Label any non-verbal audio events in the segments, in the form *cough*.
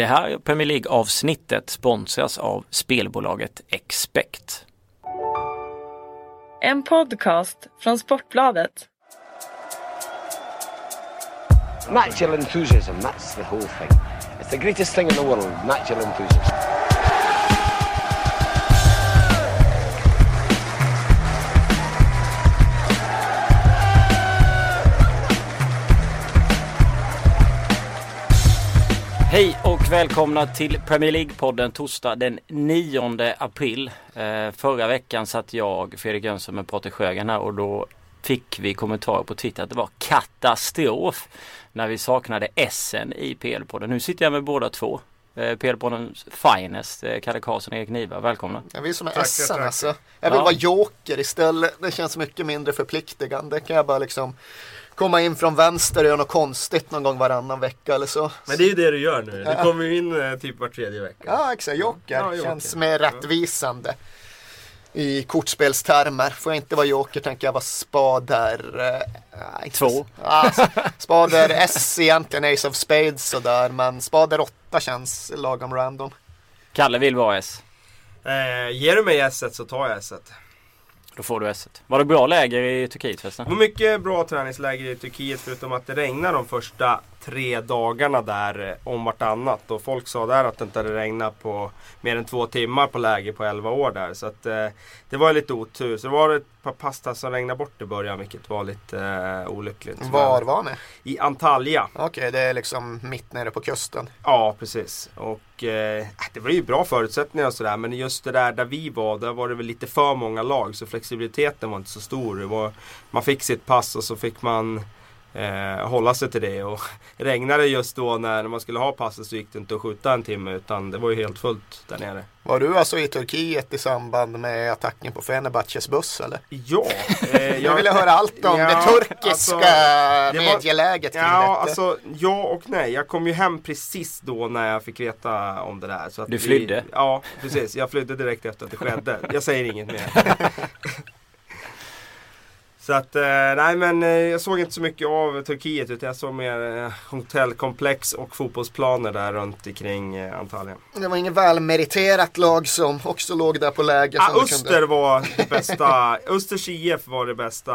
Det här Premier League-avsnittet sponsras av spelbolaget Expect. En podcast från Sportbladet. Natural enthusiasm, that's the whole thing. It's the greatest thing in the world, natural enthusiasm. Hej och välkomna till Premier League-podden torsdag den 9 april. Eh, förra veckan satt jag, Fredrik Jönsson med Patrik Sjögren här och då fick vi kommentarer på Twitter att det var katastrof när vi saknade SN i PL-podden. Nu sitter jag med båda två. Eh, PL-poddens finest, eh, Kalle Karlsson och Erik Niva. Välkomna! Jag vill som är Tackar, SN tackar. alltså. Jag vill Ja. vara joker istället. Det känns mycket mindre förpliktigande. Kan jag bara liksom komma in från vänster och göra något konstigt någon gång varannan vecka eller så. Men det är ju det du gör nu. Du kommer ju in eh, typ var tredje vecka. Ja, exakt. Joker. Ja, joker. Känns mer rättvisande. I kortspelstermer. Får jag inte vara joker tänker jag vara spader. Eh, inte Två. så- Ja, s- spader S egentligen, Ace of Spades sådär. Men spader 8 känns lagom random. Kalle vill vara S. Eh, ger du mig S1 så tar jag S1. Då får du S. Var det bra läger i Turkiet förresten? Det var mycket bra träningsläger i Turkiet förutom att det regnade de första tre dagarna där eh, om vartannat. Och folk sa där att det inte hade regnat på mer än två timmar på läger på 11 år där. Så att eh, det var lite otur. Så det var ett par pasta som regnade bort i början vilket var lite eh, olyckligt. Var var ni? I Antalya. Okej, det är liksom mitt nere på kusten. Ja, precis. Och eh, det var ju bra förutsättningar och sådär. Men just det där där vi var, där var det väl lite för många lag. Så flexibiliteten var inte så stor. Var, man fick sitt pass och så fick man eh, hålla sig till det. Och *laughs* regnade just då när man skulle ha passet så gick det inte att skjuta en timme. Utan det var ju helt fullt där nere. Var du alltså i Turkiet i samband med attacken på Fenerbahces buss eller? Ja, *laughs* eh, Jag ville höra allt om Ja, det turkiska alltså, det var- medieläget kring Ja, detta. alltså ja och nej. Jag kom ju hem precis då när jag fick veta om det där. Så att Du vi- flydde? Ja, precis. Jag flydde direkt efter att det skedde. Jag säger inget mer. *laughs* Så att, eh, nej men eh, jag såg inte så mycket av Turkiet utan jag såg mer eh, hotellkomplex och fotbollsplaner där runt omkring eh, Antalya. Det var inget välmeriterat lag som också låg där på läger. Ah, som du Öster var det bästa, Östers IF var det bästa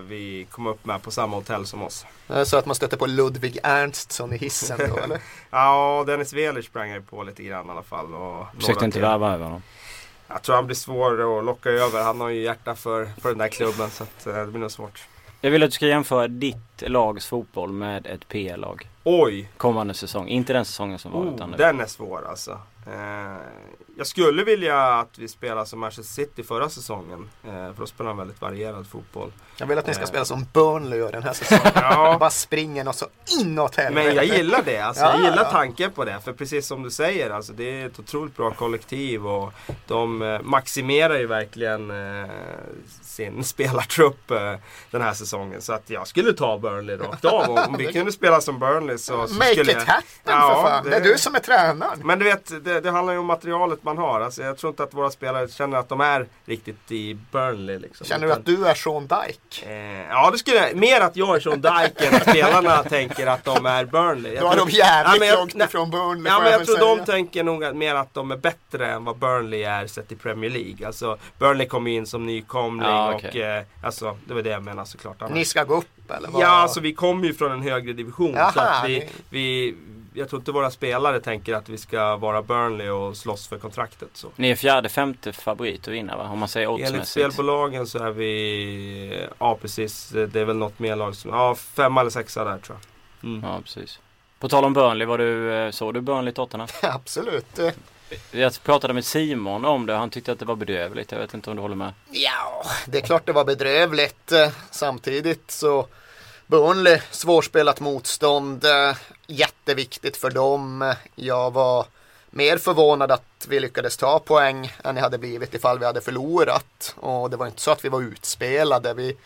vi kom upp med på samma hotell som oss. kunde... Så att man stötte på Ludvig Ernstsson i hissen då *laughs* eller? Ja, Dennis Weler sprang jag på lite grann i alla fall. Och Försökte inte värva över honom. Jag tror han blir svår att locka över. Han har ju hjärta för, för den där klubben så att, eh, det blir nog svårt. Jag vill att du ska jämföra ditt lags fotboll med ett PL-lag. Oj! Kommande säsong. Inte den säsongen som var Oh, utan nu. den är svår alltså. Eh, jag skulle vilja att vi spelar som Manchester City förra säsongen. Eh, för då spelar de väldigt varierad fotboll. Jag vill att ni ska Eh. spela som Burnley den här säsongen. *laughs* Ja. Bara springer något så inåt helvete. Men jag gillar det. Alltså, Ja, jag gillar ja. tanken på det. För precis som du säger, alltså, det är ett otroligt bra kollektiv. Och de eh, maximerar ju verkligen eh, sin *laughs* spelartrupp eh, den här säsongen. Så att jag skulle ta Burnley rakt av. Och Om *laughs* vi kunde spela som Burnley så, så Make skulle it jag... happen Ja, för fan. Det... är du som är tränaren. Men du vet, det, det handlar ju om materialet man har. Alltså, jag tror inte att våra spelare känner att de är riktigt i Burnley. Liksom. Känner du att du är Sean Dyke? Eh, ja, det skulle jag. Mer att jag är Sean Dyke än att spelarna *laughs* tänker att de är Burnley. Jag Då är tror- de jävligt Ja, jag- långt ifrån Burnley Ja men jag väl tror säga. de tänker nog att- mer att de är bättre än vad Burnley är sett i Premier League. Alltså Burnley kom in som nykomling Ja, och okej. eh, alltså det var det jag menade såklart. Annars. Ni ska gå upp eller vad? Ja alltså vi kommer ju från en högre division. så Jaha, att vi, vi, jag tror inte våra spelare tänker att vi ska vara Burnley och slåss för kontraktet. Så. Ni är fjärde, femte favorit att vinna va? Om man säger Enligt oddsmässigt. spelbolagen så är vi, ja precis, det är väl något mer lag som, ja femma eller sexa där tror jag. Mm. Ja precis. På tal om Burnley, var du, eh, såg du Burnley Tottenham? *laughs* Absolut. Jag pratade med Simon om det och han tyckte att det var bedrövligt. Jag vet inte om du håller med? Ja, det är klart det var bedrövligt. Samtidigt så Burnley, svårspelat motstånd. Eh, jätteviktigt för dem. Jag var mer förvånad att vi lyckades ta poäng än det hade blivit ifall vi hade förlorat. Och det var inte så att vi var utspelade. Vi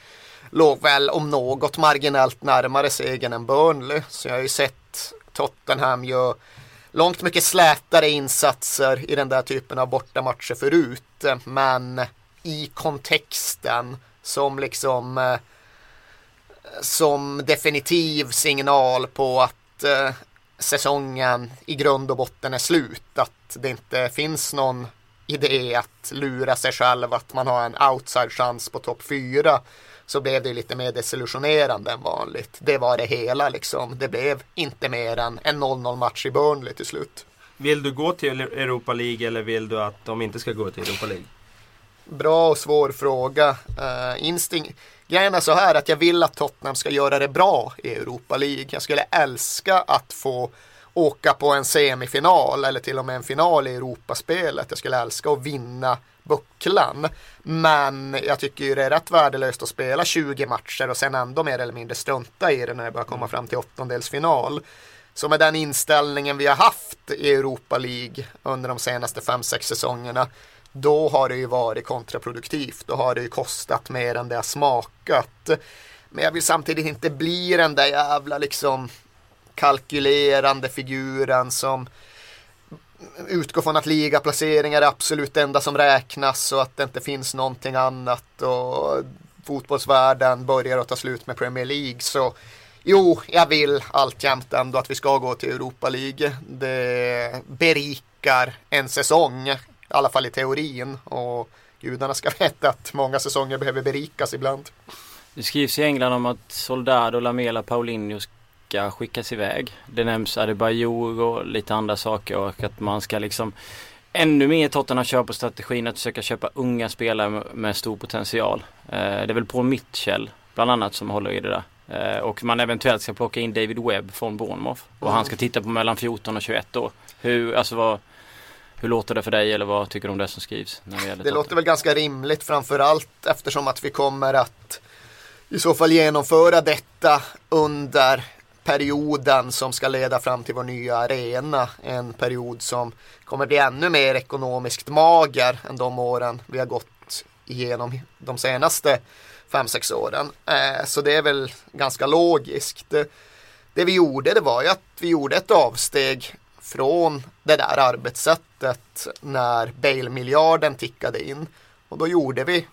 låg väl om något marginellt närmare segern än Burnley. Så jag har ju sett Tottenham göra långt mycket slätare insatser i den där typen av bortamatcher förut. Men i kontexten som liksom eh, som definitiv signal på att säsongen i grund och botten är slut. Att det inte finns någon idé att lura sig själv att man har en outside-chans på topp 4 så blev det lite mer desillusionerande än vanligt. Det var det hela liksom. Det blev inte mer än en 0-0 match i Burnley till slut. Vill du gå till Europa League eller vill du att de inte ska gå till Europa League? Bra och svår fråga. Uh, insting Grejen är så här att jag vill att Tottenham ska göra det bra i Europa League. Jag skulle älska att få åka på en semifinal eller till och med en final i Europaspelet. Jag skulle älska att vinna bucklan. Men jag tycker ju det är rätt värdelöst att spela 20 matcher och sen ändå mer eller mindre strunta i det när det börjar komma fram till åttondelsfinal. Så med den inställningen vi har haft i Europa League under de senaste 5-6 säsongerna då har det ju varit kontraproduktivt. Då har det ju kostat mer än det har smakat. Men jag vill samtidigt inte bli den där jävla liksom kalkylerande figuren som utgår från att ligaplaceringar är absolut det enda som räknas och att det inte finns någonting annat och fotbollsvärlden börjar att ta slut med Premier League. Så jo, jag vill alltjämt ändå att vi ska gå till Europa League. Det berikar en säsong, i alla fall i teorin. Och gudarna ska *laughs* veta att många säsonger behöver berikas ibland. Det skrivs i England om att Soldado, Lamela, Paulinho ska skickas iväg. Det nämns Adebayor och lite andra saker och att man ska liksom ännu mer Tottenham kör på strategin att försöka köpa unga spelare med stor potential. Eh, det är väl på Mitchell bland annat som håller i det där. Eh, och man eventuellt ska plocka in David Webb från Bournemouth. Och mm. han ska titta på mellan 14 och 21 år. Hur, alltså vad, hur låter det för dig eller vad tycker du om det som skrivs? När det det låter väl ganska rimligt framförallt eftersom att vi kommer att i så fall genomföra detta under perioden som ska leda fram till vår nya arena. En period som kommer bli ännu mer ekonomiskt mager än de åren vi har gått igenom de senaste 5-6 åren. Eh, så det är väl ganska logiskt. Det vi gjorde det var ju att vi gjorde ett avsteg från det där arbetssättet när Bale-miljarden tickade in. Och då gjorde vi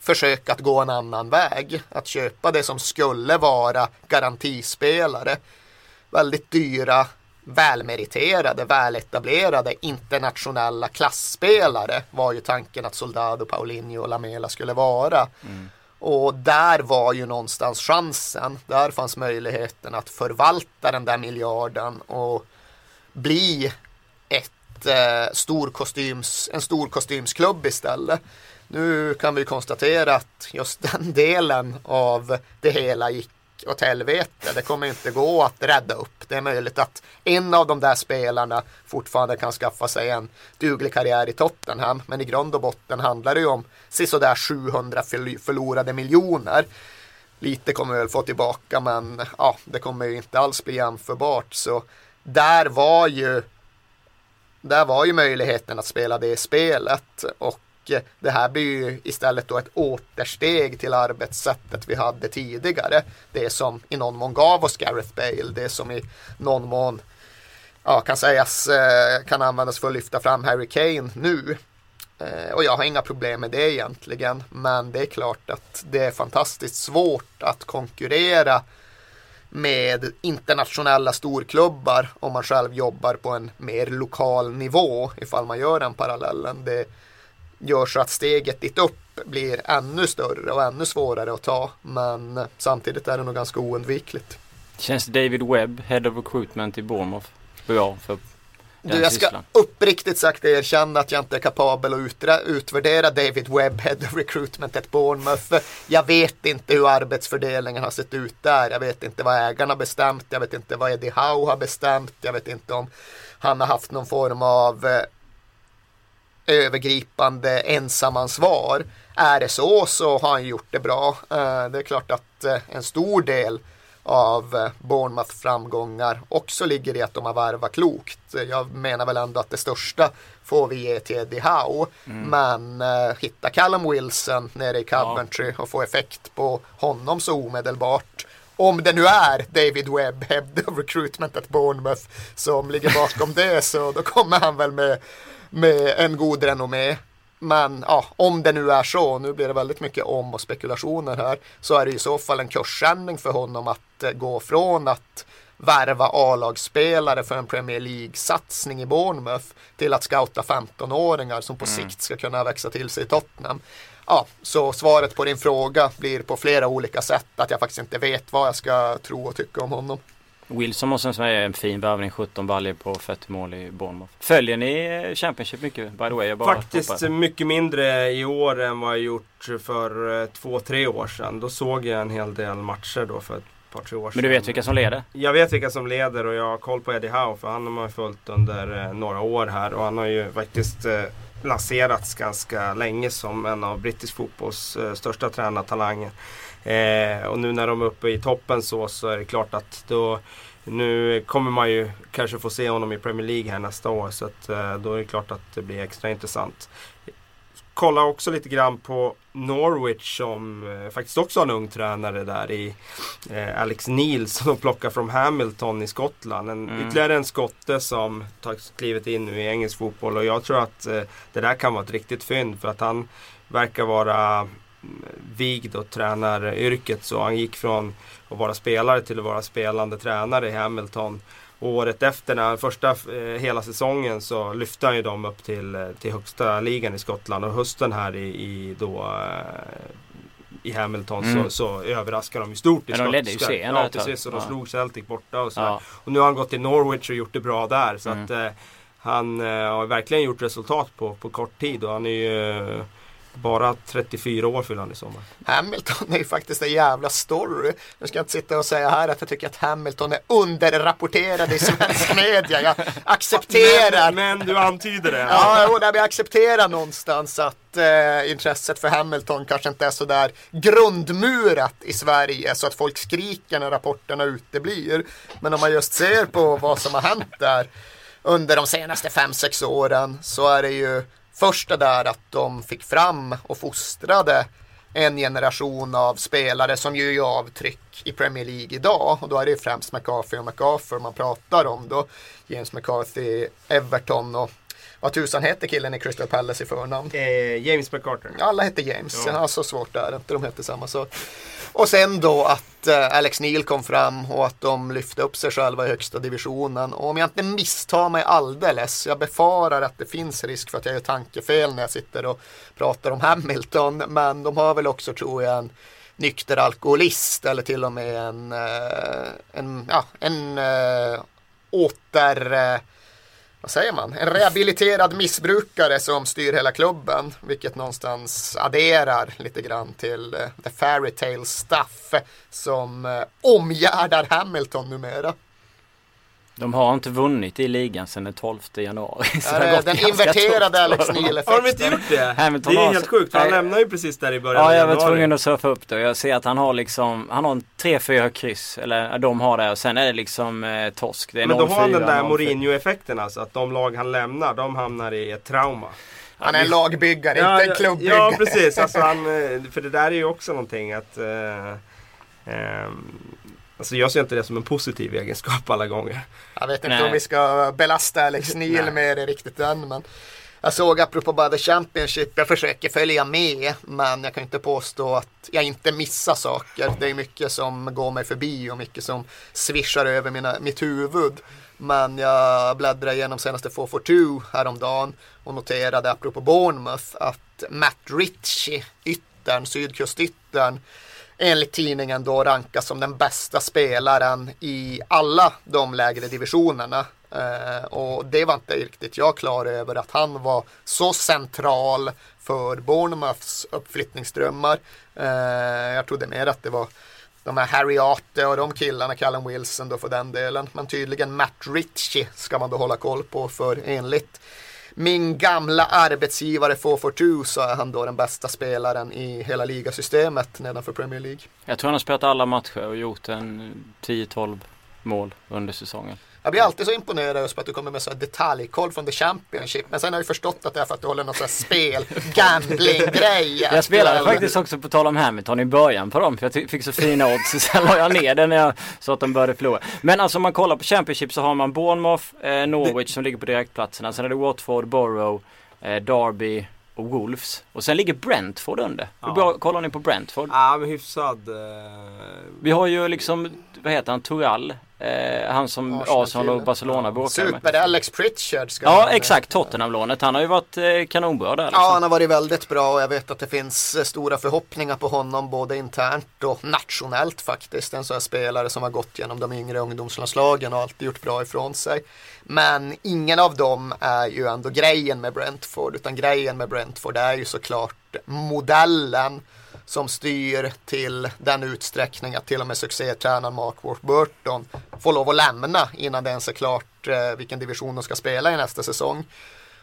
försök att gå en annan väg. Att köpa det som skulle vara garantispelare. Väldigt dyra, välmeriterade, väletablerade internationella klassspelare var ju tanken att Soldado, Paulinho och Lamela skulle vara. Mm. Och där var ju någonstans chansen. Där fanns möjligheten att förvalta den där miljarden och bli ett eh, stor kostyms, en stor kostymsklubb istället. Nu kan vi konstatera att just *laughs* den delen av det hela gick åt helvete. Det kommer inte gå att rädda upp. Det är möjligt att en av de där spelarna fortfarande kan skaffa sig en duglig karriär i Tottenham. Men i grund och botten handlar det ju om sådär 700 förlorade miljoner. Lite kommer vi väl få tillbaka men ja, det kommer ju inte alls bli jämförbart. Så där var ju där var ju möjligheten att spela det spelet och det här blir ju istället då ett återsteg till arbetssättet vi hade tidigare. Det som i någon mån gav oss Gareth Bale, det som i någon mån ja, kan sägas eh, kan användas för att lyfta fram Harry Kane nu. Eh, och jag har inga problem med det egentligen, men det är klart att det är fantastiskt svårt att konkurrera med internationella storklubbar om man själv jobbar på en mer lokal nivå ifall man gör den parallellen. Det, gör så att steget dit upp blir ännu större och ännu svårare att ta. Men samtidigt är det nog ganska oundvikligt. Känns David Webb, Head of Recruitment i Bournemouth, bra för du, jag ska uppriktigt sagt erkänna att jag inte är kapabel att utvärdera David Webb, Head of Recruitment at Bournemouth. Jag vet inte hur arbetsfördelningen har sett ut där. Jag vet inte vad ägarna bestämt. Jag vet inte vad Eddie Howe har bestämt. Jag vet inte om han har haft någon form av eh, övergripande ensamansvar. Är det så så har han gjort det bra. Eh, det är klart att eh, en stor del av eh, Bournemouth framgångar också ligger i att de har värvat klokt. Jag menar väl ändå att det största får vi ge till Eddie Howe. Mm. Men uh, hitta Callum Wilson nere i Coventry ja. och få effekt på honom så omedelbart. Om det nu är David Webb, Head of Recruitment at Bournemouth, som ligger bakom *laughs* det så då kommer han väl med med en god renommé. Men ja, om det nu är så, nu blir det väldigt mycket om och spekulationer här, så är det i så fall en kursändring för honom att eh, gå från att värva A-lagsspelare för en Premier League-satsning i Bournemouth till att scouta 15-åringar som på mm. sikt ska kunna växa till sig i Tottenham. Ja, så svaret på din fråga blir på flera olika sätt att jag faktiskt inte vet vad jag ska tro och tycka om honom. Wilson måste säga en fin värvning, 17 baljor på 40 mål i Bournemouth. Följer ni Championship mycket by the way? Faktiskt hoppar. mycket mindre i år än vad jag gjort för eh, två, tre år sedan. Då såg jag en hel del matcher då för ett par, tre år sedan. Men du vet vilka som leder? Jag vet vilka som leder och jag har koll på Eddie Howe för han har man följt under eh, några år här och han har ju faktiskt eh, lanserats ganska länge som en av brittisk fotbolls största tränartalanger. Eh, och nu när de är uppe i toppen så, så är det klart att då nu kommer man ju kanske få se honom i Premier League här nästa år så att, eh, då är det klart att det blir extra intressant. Kolla också lite grann på Norwich som eh, faktiskt också har en ung tränare där i eh, Alex Neil som plockar från Hamilton i Skottland. En, mm. Ytterligare en skotte som tagit klivet in nu i engelsk fotboll och jag tror att eh, det där kan vara ett riktigt fynd för att han verkar vara vigd och tränaryrket. Så han gick från att vara spelare till att vara spelande tränare i Hamilton. Och året efter, när första eh, hela säsongen, så lyfte han ju dem upp till, eh, till högsta ligan i Skottland. Och hösten här i, i då eh, i Hamilton mm. så, så överraskade de ju stort i Men de ledde ju serien Ja precis, och de ja. slog Celtic borta och så. Ja. Och nu har han gått till Norwich och gjort det bra där. Så mm. att eh, han eh, har verkligen gjort resultat på, på kort tid och han är ju bara 34 år fyller han i sommar. Hamilton är ju faktiskt en jävla story. Nu ska jag inte sitta och säga här att jag tycker att Hamilton är underrapporterad i svensk *laughs* media. Jag accepterar. Men, men du antyder det. Ja, jo, jag accepterar någonstans att eh, intresset för Hamilton kanske inte är så där grundmurat i Sverige så att folk skriker när rapporterna uteblir. Men om man just ser på vad som har hänt där under de senaste 5-6 åren så är det ju Första där att de fick fram och fostrade en generation av spelare som ju gör avtryck i Premier League idag. Och då är det främst McCarthy och McArthur man pratar om då. James McCarthy, Everton och vad tusan heter killen i Crystal Palace i förnamn? Eh, James McCarter. Alla heter James, ja. ja så svårt är det inte, de heter samma sak. Och sen då att eh, Alex Neil kom fram och att de lyfte upp sig själva i högsta divisionen. Och om jag inte misstar mig alldeles, jag befarar att det finns risk för att jag gör tankefel när jag sitter och pratar om Hamilton. Men de har väl också, tror jag, en nykter alkoholist eller till och med en, eh, en, ja, en äh, åter vad säger man, en rehabiliterad missbrukare som styr hela klubben. Vilket någonstans adderar lite grann till eh, the fairy tale stuff som eh, omgärdar Hamilton numera. De har inte vunnit i ligan sedan den 12 januari. *laughs* Så det den inverterade Alex Neil-effekten. Har de inte gjort det? Hamilton det är helt sjukt, han lämnar ju precis där i början Ja, jag var tvungen att surfa upp det. Jag ser att han har liksom, han har en 3-4 kryss. Eller de har det och sen är det liksom eh, torsk. Det är Men då har han den där Mourinho-effekten alltså. Att de lag han lämnar, de hamnar i ett trauma. Han är en lagbyggare, ja, inte en klubbyggare. Ja, precis. Alltså han, eh, för det där är ju också någonting att uh, um, Alltså jag ser inte det som en positiv egenskap alla gånger. Jag vet inte Nej. om vi ska belasta Alex Neil med det riktigt än. Men jag såg apropå bara The Championship, jag försöker följa med men jag kan inte påstå att jag inte missar saker. Det är mycket som går mig förbi och mycket som svischar över mina, mitt huvud. Men jag bläddrade igenom senaste 442 häromdagen och noterade apropå Bournemouth att Matt Ritchie, yttern, sydkustyttern, enligt tidningen då rankas som den bästa spelaren i alla de lägre divisionerna. Eh, och det var inte riktigt jag klar över att han var så central för Bournemouths uppflyttningsdrömmar. Eh, jag trodde mer att det var de här Harry Arte och de killarna, Callum Wilson då för den delen. Men tydligen Matt Ritchie ska man då hålla koll på för enligt min gamla arbetsgivare 442 så är han då den bästa spelaren i hela ligasystemet nedanför Premier League. Jag tror han har spelat alla matcher och gjort en 10-12 mål under säsongen. Jag blir alltid så imponerad just på att du kommer med så detaljkoll från The Championship. Men sen har jag förstått att det är för att du håller någon sån här spel, *laughs* gambling-grej. Jag spelade faktiskt också på tal om Hamilton i början på dem. För jag fick så fina odds. *laughs* Sen la jag ner det när jag så att de började förlora. Men alltså om man kollar på Championship så har man Bournemouth, eh, Norwich som ligger på direktplatserna. Sen är det Watford, Borough, eh, Derby och Wolves. Och sen ligger Brentford under. Hur bra kollar ni på Brentford? Ja men hyfsad. Eh... Vi har ju liksom, vad heter han, Toral Eh, han som Arsenal och Barcelona bråkar med. Super-Alex Pritchard ska Ja exakt, Tottenham-lånet. Han har ju varit eh, kanonbra där. Liksom. Ja, han har varit väldigt bra och jag vet att det finns eh, stora förhoppningar på honom både internt och nationellt faktiskt. En sån här spelare som har gått genom de yngre ungdomslandslagen och alltid gjort bra ifrån sig. Men ingen av dem är ju ändå grejen med Brentford utan grejen med Brentford är ju såklart modellen som styr till den utsträckning att till och med succétränaren Mark Warburton får lov att lämna innan det ens är klart eh, vilken division de ska spela i nästa säsong.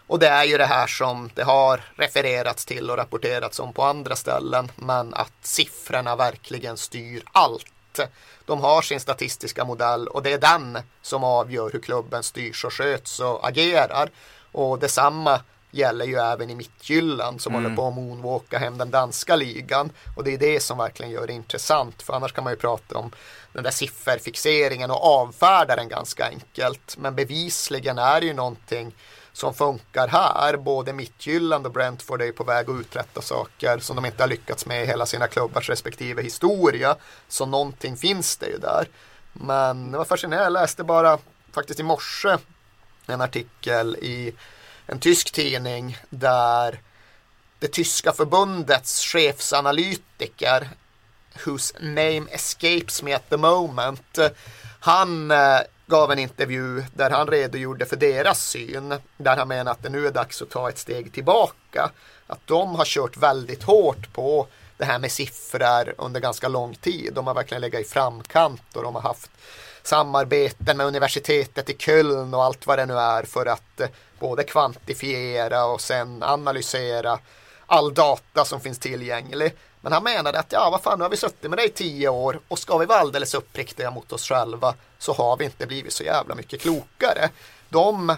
Och det är ju det här som det har refererats till och rapporterats om på andra ställen men att siffrorna verkligen styr allt. De har sin statistiska modell och det är den som avgör hur klubben styrs och sköts och agerar. Och detsamma gäller ju även i Mittjylland som mm. håller på att moonwalka hem den danska ligan. Och det är det som verkligen gör det intressant. För annars kan man ju prata om den där sifferfixeringen och avfärda den ganska enkelt. Men bevisligen är det ju någonting som funkar här. Både Mittjylland och Brentford är på väg att uträtta saker som de inte har lyckats med i hela sina klubbars respektive historia. Så någonting finns det ju där. Men det var fascinerande. Jag läste bara faktiskt i morse en artikel i en tysk tidning där det tyska förbundets chefsanalytiker whose name escapes me at the moment. Han eh, gav en intervju där han redogjorde för deras syn. Där han menar att det nu är dags att ta ett steg tillbaka. Att de har kört väldigt hårt på det här med siffror under ganska lång tid. De har verkligen legat i framkant och de har haft samarbeten med universitetet i Köln och allt vad det nu är för att eh, både kvantifiera och sen analysera all data som finns tillgänglig. Men han menade att ja, vad fan, nu har vi suttit med det i tio år och ska vi vara alldeles uppriktiga mot oss själva så har vi inte blivit så jävla mycket klokare. De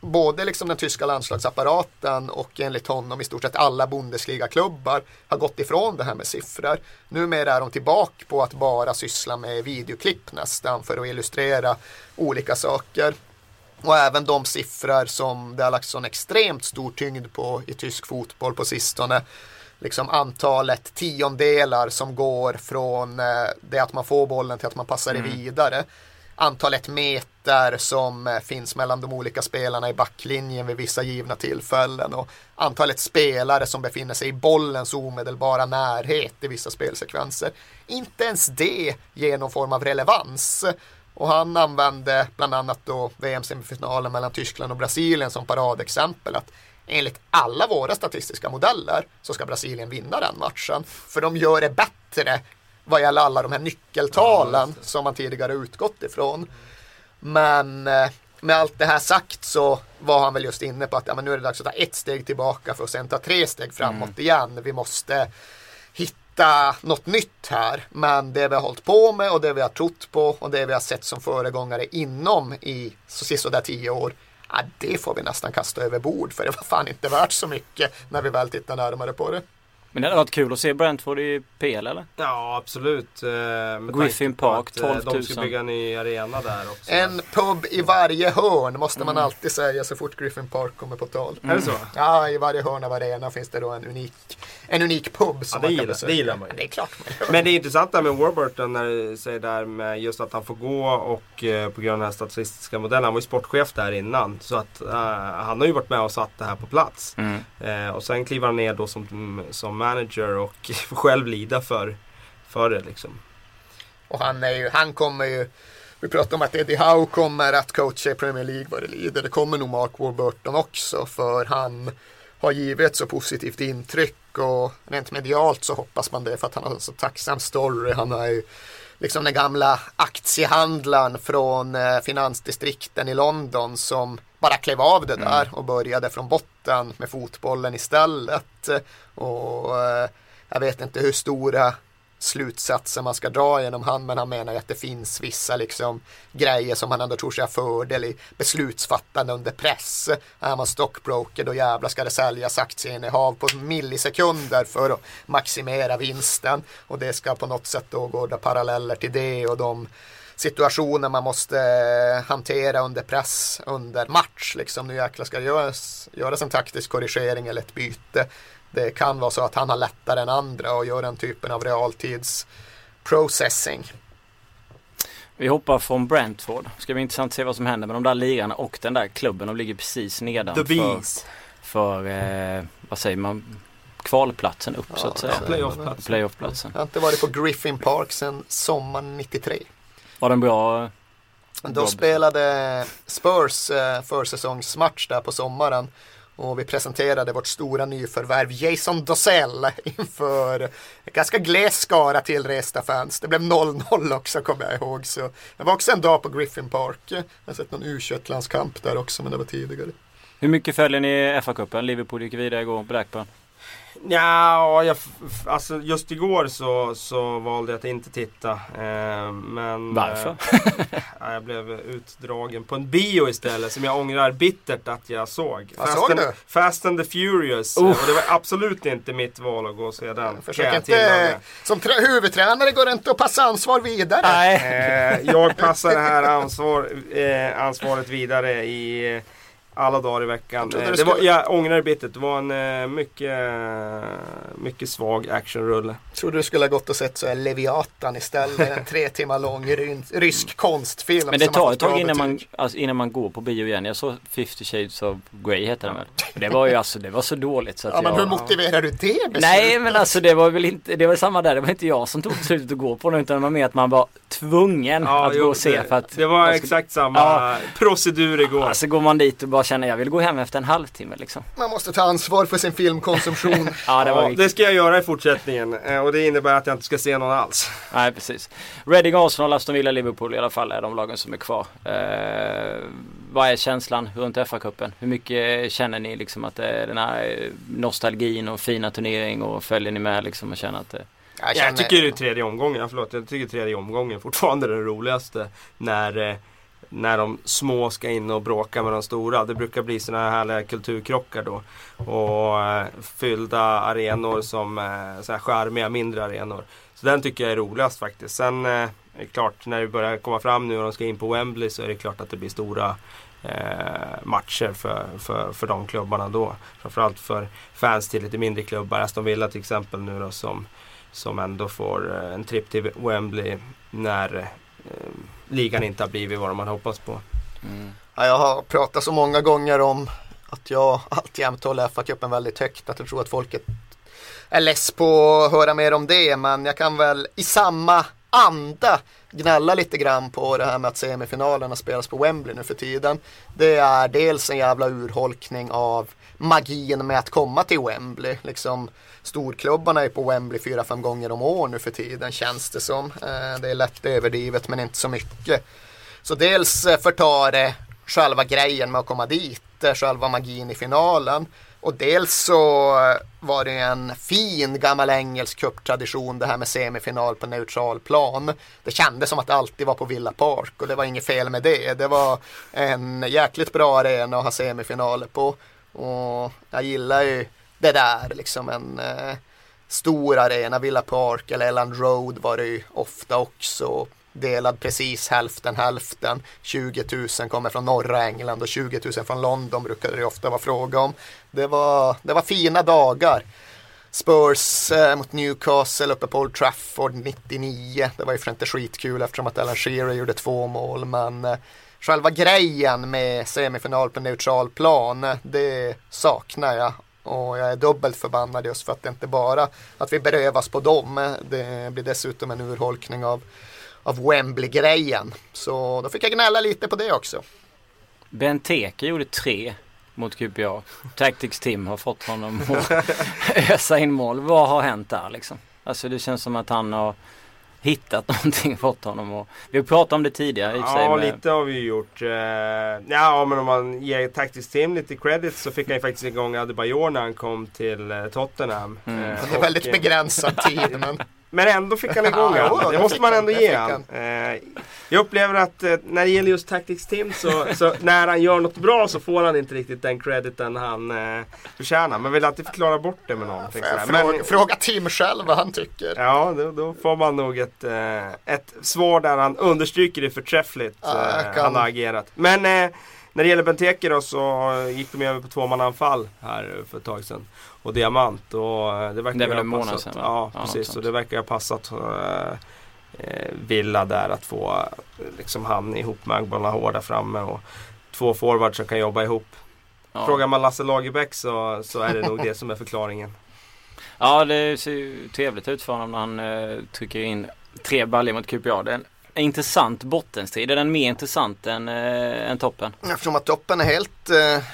både liksom den tyska landslagsapparaten och enligt honom i stort sett alla Bundesliga-klubbar har gått ifrån det här med siffror. Numera är de tillbaka på att bara syssla med videoklipp nästan för att illustrera olika saker. Och även de siffror som det har lagt sån extremt stor tyngd på i tysk fotboll på sistone. Liksom antalet tiondelar som går från eh, det att man får bollen till att man passar mm. det vidare antalet meter som eh, finns mellan de olika spelarna i backlinjen vid vissa givna tillfällen och antalet spelare som befinner sig i bollens omedelbara närhet i vissa spelsekvenser. Inte ens det ger någon form av relevans. Och han använde bland annat då VM-semifinalen mellan Tyskland och Brasilien som paradexempel att enligt alla våra statistiska modeller så ska Brasilien vinna den matchen. För de gör det bättre vad gäller alla de här nyckeltalen ja, som man tidigare utgått ifrån. Men eh, med allt det här sagt så var han väl just inne på att ja, men nu är det dags att ta ett steg tillbaka för att sen ta tre steg framåt mm. igen. Vi måste hitta något nytt här. Men det vi har hållit på med och det vi har trott på och det vi har sett som föregångare inom i så tio år. Ja, det får vi nästan kasta över bord för det var fan inte värt så mycket när vi väl tittar närmare på det. Men det hade varit kul att se Brentford i PL eller? Ja absolut. Eh, Griffin Park, 12 000. Eh, de ska bygga en ny arena där också. En pub i varje hörn måste man mm. alltid säga så fort Griffin Park kommer på tal. Mm. Är det så? Ja, i varje hörn av arenan finns det då en unik, en unik pub som ja, man kan besöka. Det gillar man ju. det är klart man gör. Men det är intressant där med Warburton när du säger där med just att han får gå och eh, på grund av den här statistiska modellen. Han var ju sportchef där innan. Så att uh, han har ju varit med och satt det här på plats. Mm. Uh, och sen kliver han ner då som, som manager och *laughs* får själv lida för, för det liksom. Och han, är ju, han kommer ju vi pratar om att Eddie Howe kommer att coacha i Premier League vad det lider. Det kommer nog Mark Warburton också för han har givit ett så positivt intryck och rent medialt så hoppas man det för att han har en så tacksam story. Han har ju liksom den gamla aktiehandlaren från eh, finansdistrikten i London som bara klev av det mm. där och började från botten med fotbollen istället. Och eh, jag vet inte hur stora slutsatser man ska dra genom han men han menar att det finns vissa liksom grejer som han ändå tror sig ha fördel i beslutsfattande under press. Är man stockbroker då jävla ska det säljas aktieinnehav på millisekunder för att maximera vinsten och det ska på något sätt då gå paralleller till det och de situationer man måste eh, hantera under press under match. Liksom, nu jäklar ska det göras, göras en taktisk korrigering eller ett byte. Det kan vara så att han har lättare än andra att göra den typen av realtids processing. Vi hoppar från Brentford. Ska bli intressant att se vad som händer med de där lirarna och den där klubben. De ligger precis nedanför. The Bees. För, eh, vad säger man, kvalplatsen upp så att säga. playoffplatsen. Playoffplatsen. Jag har inte varit på Griffin Park sedan sommaren 93. Var den bra? Då spelade Spurs eh, försäsongsmatch där på sommaren. Och vi presenterade vårt stora nyförvärv Jason Dosell inför en ganska gles skara tillresta fans. Det blev 0-0 också kommer jag ihåg. Så det var också en dag på Griffin Park. Jag har sett någon U21-landskamp där också men det var tidigare. Hur mycket följer ni FA-cupen? Liverpool gick vidare igår, Blackburn. Ja, jag, alltså just igår så, så valde jag att inte titta. Eh, men, Varför? Eh, ja, jag blev utdragen på en bio istället som jag ångrar bittert att jag såg. Vad Fast, såg and, du? Fast and the Furious. Uff. Och det var absolut inte mitt val att gå och se den. Försök inte, som trä- huvudtränare går det inte att passa ansvar vidare. Nej. Eh, jag passar det här ansvar, eh, ansvaret vidare i eh, alla dagar i veckan. trodde Eh, det var, skulle- jag ångrar det bittert. Det var en eh, mycket, mycket svag actionrulle. Trodde du skulle ha gått och sett så här Leviatan istället. En *laughs* tre timmar lång rysk konstfilm. Men det tar ett tag innan man, alltså, innan man går på bio igen. Jag såg 50 shades of Grey heter den väl. Det var ju alltså, det var så dåligt så att Ja, men jag... hur motiverar du det beslutet? Nej men alltså det var väl inte, det var samma där. Det var inte jag som tog beslutet att gå på den utan det var mer att man var tvungen att jo, gå och se det, för att det var jag skulle- exakt samma Ja. procedur igår. Alltså går man dit och bara känner jag vill gå hem efter en halvtimme liksom. Man måste ta ansvar för sin filmkonsumtion. *laughs* Ja det var ja, viktigt. det ska jag göra i fortsättningen eh, och det innebär att jag inte ska se någon alls. Nej precis. Reading, Arsenal, Aston Villa, Liverpool i alla fall är de lagen som är kvar. Eh, vad är känslan runt FA-cupen? Hur mycket känner ni liksom att det är den här eh, nostalgin och fina turnering och följer ni med liksom och känner att det... Jag, Jag tycker det är tredje omgången, förlåt, jag tycker tredje omgången fortfarande är den roligaste. När, eh, när de små ska in och bråka med de stora. Det brukar bli sådana här härliga kulturkrockar då. Och eh, fyllda arenor som eh, så här charmiga mindre arenor. Så den tycker jag är roligast faktiskt. Sen eh, är det klart, när det börjar komma fram nu och de ska in på Wembley så är det klart att det blir stora eh, matcher för, för, för de klubbarna då. Framförallt för fans till lite mindre klubbar. Aston Villa till exempel nu då som som ändå får eh, en tripp till Wembley när eh, ligan inte har blivit vad de hade hoppats på. Mm. Ja, jag har pratat så många gånger om att jag alltjämt håller FA-cupen väldigt högt. Att jag tror att folket är less på att höra mer om det. Men jag kan väl i samma anda gnälla lite grann på det här med att semifinalerna spelas på Wembley nu för tiden. Det är dels en jävla urholkning av magin med att komma till Wembley. Liksom, storklubbarna är på Wembley fyra, fem gånger om år nu för tiden känns det som. Eh, det är lätt överdrivet men inte så mycket. Så dels eh, förtar det själva grejen med att komma dit, eh, själva magin i finalen. Och dels så var det en fin gammal engelsk cuptradition det här med semifinal på neutral plan. Det kändes som att det alltid var på Villa Park och det var inget fel med det. Det var en jäkligt bra arena att ha semifinaler på. Och jag gillar ju det där liksom en eh, stor arena, Villa Park eller Elland Road var det ju ofta också. Delad precis hälften hälften. 20 000 kommer från norra England och 20 000 från London brukade det ofta vara fråga om. Det var, det var fina dagar. Spurs eh, mot Newcastle uppe på Old Trafford 99. Det var ju för inte skitkul eftersom att Alan Shearer gjorde två mål. Men eh, själva grejen med semifinal på neutral plan, det saknar jag. Och jag är dubbelt förbannad just för att det inte bara att vi berövas på dem. Det blir dessutom en urholkning av, av Wembley-grejen. Så då fick jag gnälla lite på det också. Benteke gjorde tre mot QPA. Tactics Tim har fått honom att *laughs* ösa in mål. Vad har hänt där liksom? Alltså det känns som att han har hittat *laughs* någonting, fått honom och Vi har pratat om det tidigare i och. Ja, med- lite har vi gjort. Eh, ja, men om man ger Tactics Team lite credit så fick han ju faktiskt igång Adebayor när han kom till eh, Tottenham. Mm. Eh, Det är och, väldigt eh, begränsad tid. *laughs* Men Men ändå fick han igång *laughs* Ja, han. Det måste man ändå ge han. Eh, Jag upplever att eh, när det gäller just Tactics Team så, så *laughs* när han gör något bra så får han inte riktigt den crediten han eh, förtjänar. Man vill alltid förklara bort det med någonting. fråga, Men, fråga Tim själv vad han tycker. Ja, då, då får man nog ett, ett svar där han understryker det förträffligt Ja, han har agerat. Men eh, när det gäller Benteke då så gick de över på tvåmannaanfall här för ett tag sedan. Och Diamant och eh, det verkar Det är väl en månad sedan? Ja, Ja, precis. Och det verkar ha passat eh, eh, Villa där att få eh, liksom han ihop med Agbola hårda framme och två forwards som kan jobba ihop. Ja. Frågar man Lasse Lagerbäck så, så är det nog det som är förklaringen. *laughs* Ja det ser ju trevligt ut för honom när han eh, trycker in tre baljor mot QPR. Det är en intressant bottenstrid. Är den mer intressant än, eh, än toppen? Eftersom att toppen är helt eh,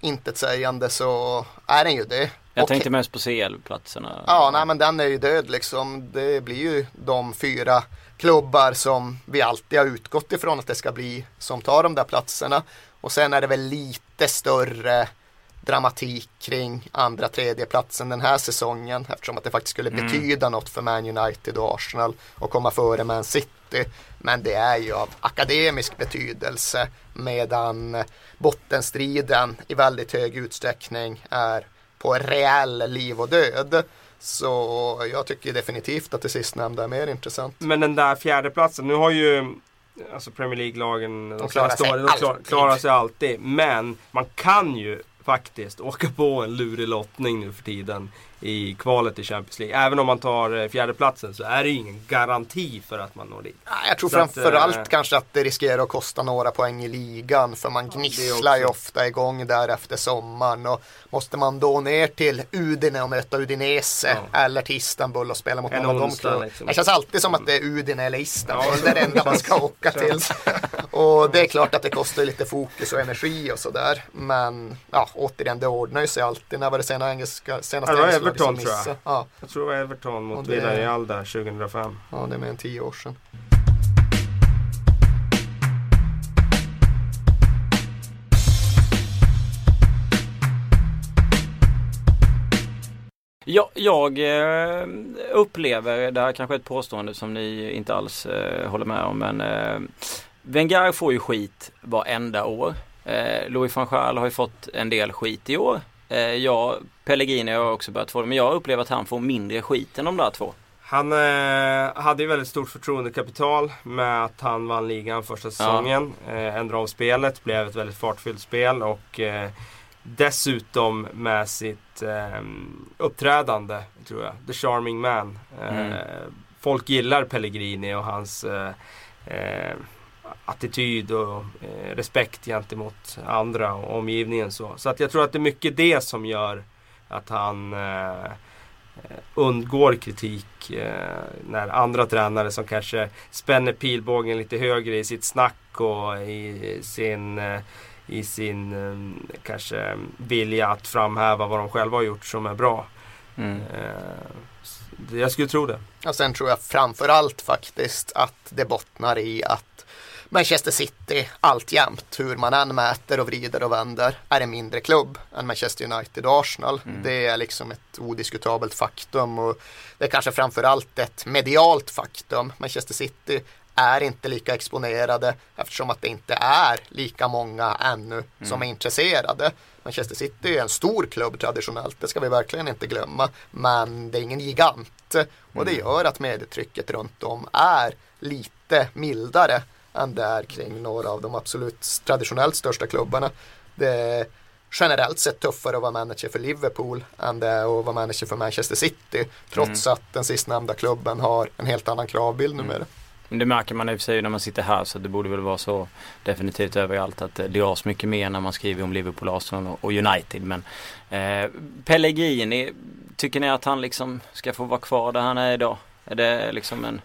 intetsägande så är den ju det. Jag Och- tänkte mest på CL-platserna. Ja, nej men den är ju död liksom. Det blir ju de fyra klubbar som vi alltid har utgått ifrån att det ska bli som tar de där platserna. Och sen är det väl lite större dramatik kring andra tredje platsen den här säsongen eftersom att det faktiskt skulle Mm. betyda något för Man United och Arsenal och komma före Man City. Men det är ju av akademisk betydelse medan bottenstriden i väldigt hög utsträckning är på reell liv och död. Så jag tycker definitivt att det sistnämnda är mer intressant. Men den där fjärdeplatsen, nu har ju alltså Premier League-lagen de klarar senaste sig åren, de klarar sig alltid. Men man kan ju faktiskt åka på en lurig lottning nu för tiden i kvalet till Champions League. Även om man tar eh, fjärdeplatsen så är det ju ingen garanti för att man når dit. Jag tror framförallt eh, kanske att det riskerar att kosta några poäng i ligan för man gnisslar ju ofta igång där efter sommaren och måste man då ner till Udine och möta Udinese eller till Istanbul och spela mot En någon av de onsdag, klubbarna. liksom. Det känns alltid som att det är Udine eller Istanbul, Ja, det är det enda man ska *laughs* åka till. Och det är klart att det kostar lite fokus och energi och sådär. Men ja, återigen, det ordnar ju sig alltid. När var det senare engelska, senaste Ja, engelska Everton, tror jag. Ja, Jag tror det var Everton mot det- Villarreal där 2005. ja, det är mer än tio år sedan. Ja, jag eh, upplever, det här kanske är ett påstående som ni inte alls eh, håller med om, men eh, Wenger får ju skit varenda år. Eh, Louis van Gaal har ju fått en del skit i år. Eh, jag, Pellegrini har också börjat få det, men jag upplever att han får mindre skit än de där två. Han eh, hade ju väldigt stort förtroendekapital med att han vann ligan första säsongen. Eh, ändrade om spelet, blev ett väldigt fartfyllt spel och eh, dessutom med sitt eh, uppträdande, tror jag. The Charming Man. Eh, Mm. Folk gillar Pellegrini och hans eh, attityd och eh, respekt gentemot andra och omgivningen. Så, så att jag tror att det är mycket det som gör att han eh, undgår kritik eh, när andra tränare som kanske spänner pilbågen lite högre i sitt snack och i sin, eh, i sin eh, kanske vilja att framhäva vad de själva har gjort som är bra. Mm. Eh, jag skulle tro det. Och sen tror jag framförallt faktiskt att det bottnar i att Manchester City alltjämt, hur man än mäter och vrider och vänder, är en mindre klubb än Manchester United och Arsenal. Det är liksom ett odiskutabelt faktum och det är kanske framförallt ett medialt faktum. Manchester City är inte lika exponerade eftersom att det inte är lika många ännu som är intresserade. Manchester City är en stor klubb traditionellt, det ska vi verkligen inte glömma. Men det är ingen gigant och det gör att medietrycket runt om är lite mildare än det är kring några av de absolut traditionellt största klubbarna. Det är generellt sett tuffare att vara manager för Liverpool än det är att vara manager för Manchester City. Trots att den sistnämnda klubben har en helt annan kravbild numera. Men Det märker man i och för sig när man sitter här så det borde väl vara så definitivt överallt att det dras mycket mer när man skriver om Liverpool, Arsenal och- och United. Men eh, Pellegrini, tycker ni att han liksom ska få vara kvar där han är idag? Är det liksom en...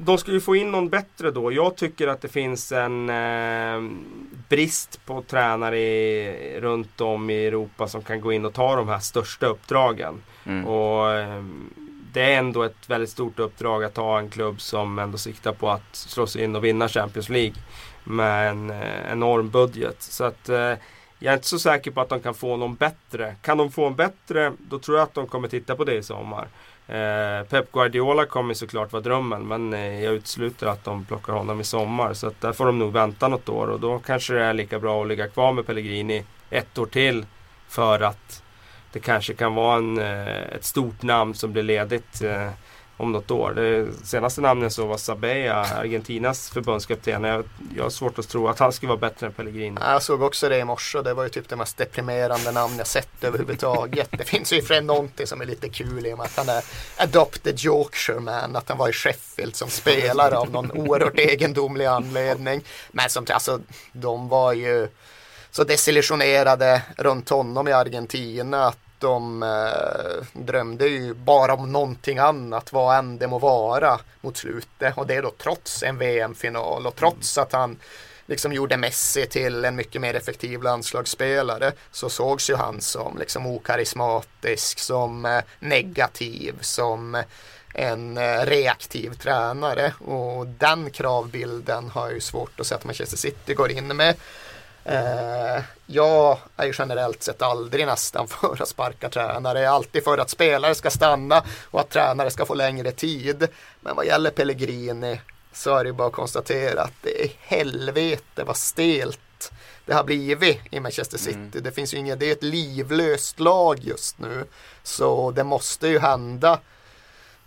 De ska ju få in någon bättre då. Jag tycker att det finns en eh, brist på tränare i, runt om i Europa som kan gå in och ta de här största uppdragen. Mm. Och eh, Det är ändå ett väldigt stort uppdrag att ha en klubb som ändå siktar på att slå sig in och vinna Champions League. Med en eh, enorm budget. Så att eh, jag är inte så säker på att de kan få någon bättre. Kan de få en bättre, då tror jag att de kommer titta på det i sommar. Eh, Pep Guardiola kommer såklart vara drömmen men eh, jag utesluter att de plockar honom i sommar. Så att där får de nog vänta något år och då kanske det är lika bra att ligga kvar med Pellegrini ett år till. För att det kanske kan vara en, eh, ett stort namn som blir ledigt eh, om något år. Det senaste namnet så var Sabella, Argentinas förbundskapten. Jag, jag har svårt att tro att han skulle vara bättre än Pellegrini. Jag såg också det i morse. Det var ju typ det mest deprimerande namn jag sett överhuvudtaget. det finns ju för någonting som är lite kul i och med att han är adopted Yorkshire man. Att han var i Sheffield som spelare av någon oerhört egendomlig anledning. Men som alltså, de var ju så desillusionerade runt honom i Argentina att de eh, drömde ju bara om någonting annat, vad än det må vara mot slutet. Och det är då trots en VM-final och trots att han liksom gjorde Messi till en mycket mer effektiv landslagsspelare så sågs ju han som liksom okarismatisk, som eh, negativ, som eh, en eh, reaktiv tränare och den kravbilden har jag ju svårt att se att Manchester City går in med. Eh, jag är ju generellt sett aldrig nästan *laughs* för att sparka tränare. Jag är alltid för att spelare ska stanna och att tränare ska få längre tid. Men vad gäller Pellegrini så är det bara att konstatera att det är helvete vad stelt det har blivit i Manchester City. Mm. Det finns ju inget, det är ett livlöst lag just nu. Så det måste ju hända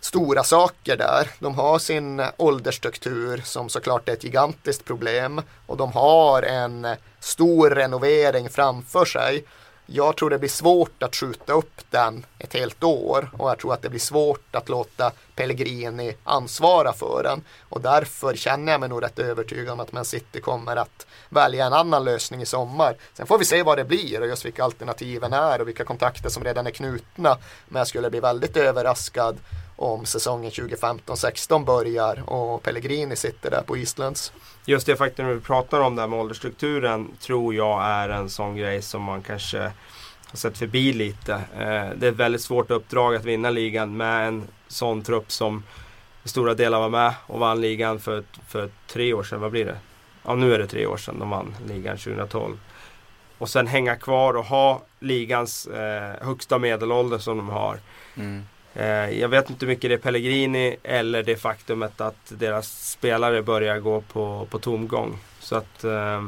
stora saker där. De har sin åldersstruktur som såklart är ett gigantiskt problem och de har en stor renovering framför sig. Jag tror det blir svårt att skjuta upp den ett helt år och jag tror att det blir svårt att låta Pellegrini ansvara för den och därför känner jag mig nog rätt övertygad om att Man City kommer att välja en annan lösning i sommar. Sen får vi se vad det blir och just vilka alternativen är och vilka kontakter som redan är knutna. Men jag skulle bli väldigt överraskad om säsongen 2015-16 börjar och Pellegrini sitter där på Islands. Just det faktum vi pratar om där med åldersstrukturen tror jag är en sån grej som man kanske har sett förbi lite. Eh, det är ett väldigt svårt uppdrag att vinna ligan med en sån trupp som i stora delar var med och vann ligan för, för tre år sedan. Vad blir det? Ja, nu är det tre år sedan de vann ligan 2012. Och sen hänga kvar och ha ligans eh, högsta medelålder som de har. Mm. Eh, jag vet inte hur mycket det är Pellegrini eller det faktumet att deras spelare börjar gå på, på tomgång. Så att, eh...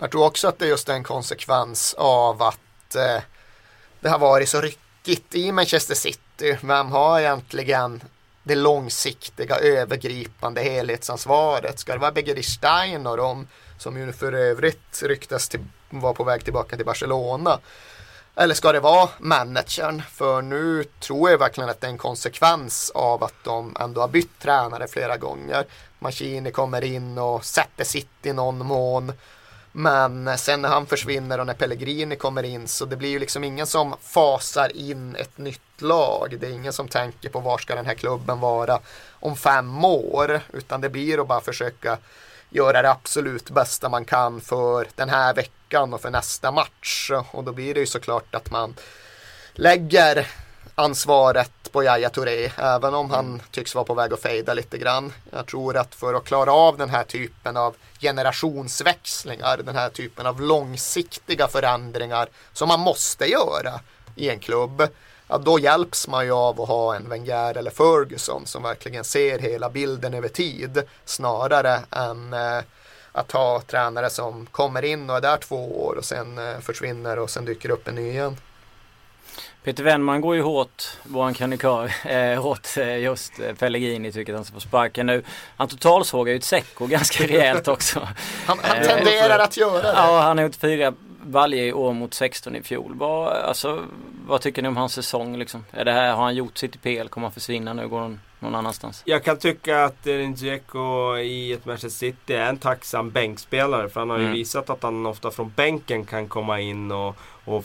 Jag tror också att det är just en konsekvens av att eh, det har varit så ryckigt i Manchester City. Vem har egentligen det långsiktiga övergripande helhetsansvaret? Ska det vara Begerstein och de som ju för övrigt ryktas till, vara på väg tillbaka till Barcelona? Eller ska det vara managern? För nu tror jag verkligen att det är en konsekvens av att de ändå har bytt tränare flera gånger. Maschini kommer in och sätter sitt i någon mån. Men sen när han försvinner och när Pellegrini kommer in så det blir ju liksom ingen som fasar in ett nytt lag. Det är ingen som tänker på var ska den här klubben vara om fem år. Utan det blir att bara försöka göra det absolut bästa man kan för den här veckan och för nästa match. Och då blir det ju såklart att man lägger ansvaret på Yahya Touré, även om han mm. tycks vara på väg att fejda lite grann. Jag tror att för att klara av den här typen av generationsväxlingar, den här typen av långsiktiga förändringar som man måste göra i en klubb, ja, då hjälps man ju av att ha en Wenger eller Ferguson som verkligen ser hela bilden över tid snarare än eh, att ha tränare som kommer in och är där två år och sen eh, försvinner och sen dyker upp en ny igen. Peter Wennman går ju hårt, våran krönikör, *laughs* eh, hårt eh, just eh, Pellegrini tycker att han ska få sparken nu. Han totalsågar ju ett Secco ganska *laughs* rejält också. han, han tenderar att göra det. Ja, han har gjort fyra Valje i år mot 16 i fjol. Vad, alltså, vad tycker ni om hans säsong? Liksom? Är det här, har han gjort sitt i PL? Kommer han försvinna nu? Går han någon annanstans? Jag kan tycka att Dzeko i ett Manchester City är en tacksam bänkspelare. För han har ju mm. visat att han ofta från bänken kan komma in och, och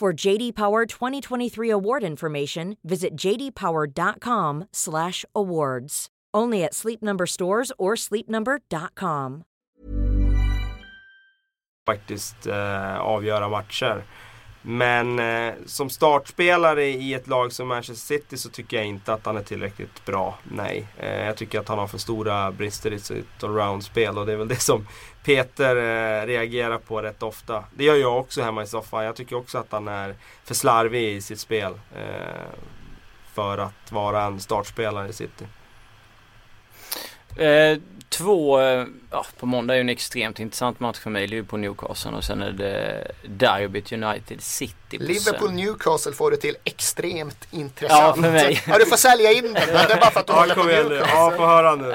For JD Power 2023 award information, visit jdpower.com/awards. Only at Sleep Number stores or sleepnumber.com. Faktiskt eh, avgöra matcher. Men eh, som startspelare i ett lag som Manchester City så tycker jag inte att han är tillräckligt bra. Nej. Eh, jag tycker att han har för stora brister i sitt allround-spel och det är väl det som Peter eh, reagerar på rätt ofta. Det gör jag också hemma i soffan. Jag tycker också att han är för slarvig i sitt spel. Eh, för att vara en startspelare i City. Eh, två, eh, ja, på måndag är ju en extremt intressant match för mig. Liverpool Newcastle och sen är det Derbyt United City. Liverpool Newcastle får det till extremt intressant. Ja, för mig. Ja, du får sälja in den. Men det är bara för att du *laughs* Ja, håller på. Newcastle. Ja, få höra nu. Eh,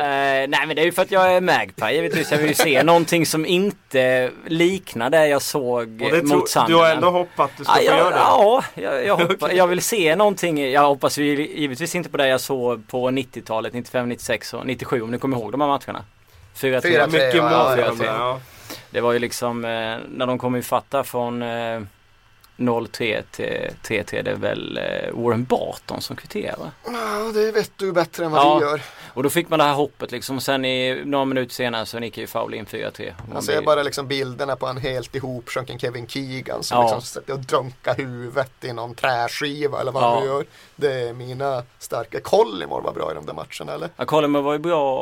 nej men det är ju för att jag är Magpie givetvis. Jag vill ju se någonting som inte liknar det jag såg Och det mot tror, du Sunderland. har ändå hoppats att du ska Ja, få jag, göra det? ja jag, jag, hoppas, jag vill se någonting. Jag hoppas ju givetvis inte på det jag såg på 90-talet, 95, 96 och 97 om ni kommer ihåg de här matcherna. 4-3. 4-3. Mycket mål ja, för ja, dem där. Ja. Det var ju liksom eh, när de kom ifatta från eh, 0-3 till 3-3. Det är väl eh, Warren Barton som kvitterar? Ja, det vet du bättre än vad Ja. vi gör. Och då fick man det här hoppet liksom. Sen i några minuter senare så nickade ju Foul in 4-3. Man Man ser blir- bara liksom bilderna på en helt ihopsjunken Kevin Keegan som Ja. liksom sätter och dunkar huvudet i någon träskiva eller vad Ja. nu gör. Det är mina starka. Collymore var bra i de där matcherna eller? Ja, Coleman var ju bra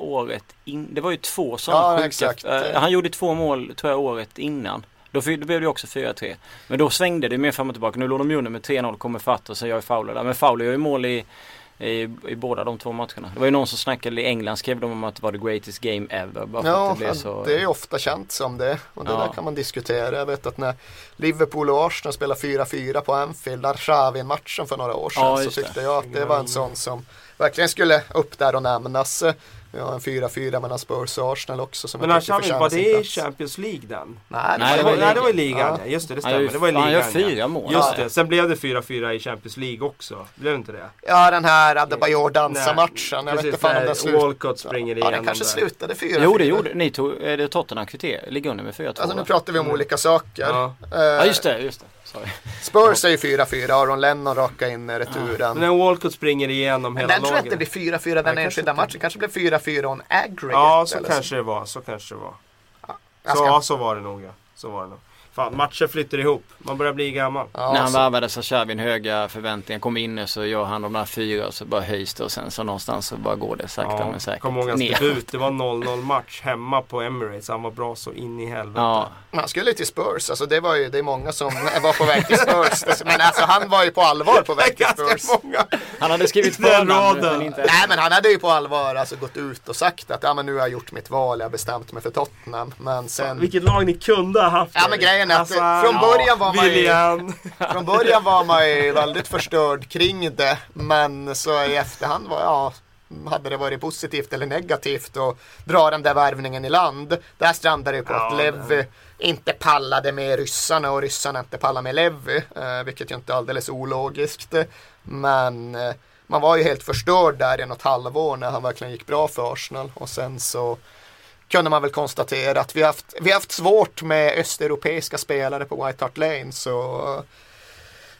året in. Det var ju två sådana Ja, sjuka. Eh, Han gjorde två mål tror jag året innan. Då, då blev det också 4-3. Men då svängde det mer fram och tillbaka. Nu låg de ju under med 3-0, kommer fatt och så gör Fowler där. Men Fowler gör ju mål i, i, i båda de två matcherna. Det var ju någon som snackade i England skrev de om att det var the greatest game ever. Bara Ja, att det blev så... det är ofta känt som det. Och det Ja. där kan man diskutera. Jag vet att när Liverpool och Arsenal spelade 4-4 på Anfield, Arshavin-matchen för några år sedan, Ja, så just det. tyckte jag att det var en sån som verkligen skulle upp där och nämnas. Vi har en 4-4 mellan Spurs och Arsenal också som Men Arshavin, var det i. Champions League den? Nej, Nej, det, var var, i nej, det var i ligan. Ja. Ja. Just det, det Han stämmer. gör- Det var i han ligan. gör fyra ja. mål. Just Ja. det, sen blev det 4-4 i Champions League också. Blev det inte det? Ja, den här Adebayor dansa-matchen. Jag vet inte fan om den slutade. Walcott springer Ja, igenom den kanske där. slutade 4-4. Jo det gjorde Ni tog, är det Tottenham kvitter? Ligger under med 4-2 Alltså nu pratar vi om olika saker. Ja. Eh, Ja just det, just det. Sorry. Spurs är ju 4-4, Aron Lennon raka in returen. Men när Walcott springer igenom Men hela den tror jag laget. inte blir 4-4 den enskilda matchen. kanske blev 4-4 och en aggregate. Ja, så kanske det var. Så kanske det var. Jag Så, ska- ja, så var det nog ja. Så var det nog. Fan, matcher flyter ihop. Man börjar bli gammal. Ja, När han så- värvades så kör vi en höga förväntningar. Kommer in så gör han de där fyra och så bara höjs det och sen så någonstans så bara går det sakta men säkert Kommer ihåg hans debut. Det var 0-0 match hemma på Emirates. Han var bra så in i helvete. Ja, Man skulle till Spurs, alltså det var ju, det är många som *laughs* var på väg till Spurs. Men alltså han var ju på allvar på *laughs* väg till Spurs. Många. han hade skrivit förnamn raden. men inte Nej men han hade ju på allvar alltså gått ut och sagt att ja men nu har jag gjort mitt val, jag har bestämt mig för Tottenham. Men sen, Vilket lag ni kunde ha haft. Ja, men grejen är att från början var man ju- *laughs* från början var man ju väldigt förstörd kring det. Men så i efterhand var ja, hade det varit positivt eller negativt att dra den där värvningen i land. Där strandade det på Ja, att Levi inte pallade med ryssarna och ryssarna inte pallade med Levi. Eh, vilket ju inte är alldeles ologiskt. Men eh, man var ju helt förstörd där i något halvår när han verkligen gick bra för Arsenal. Och sen så kunde man väl konstatera att vi har haft, vi haft svårt med östeuropeiska spelare på White Hart Lane. Så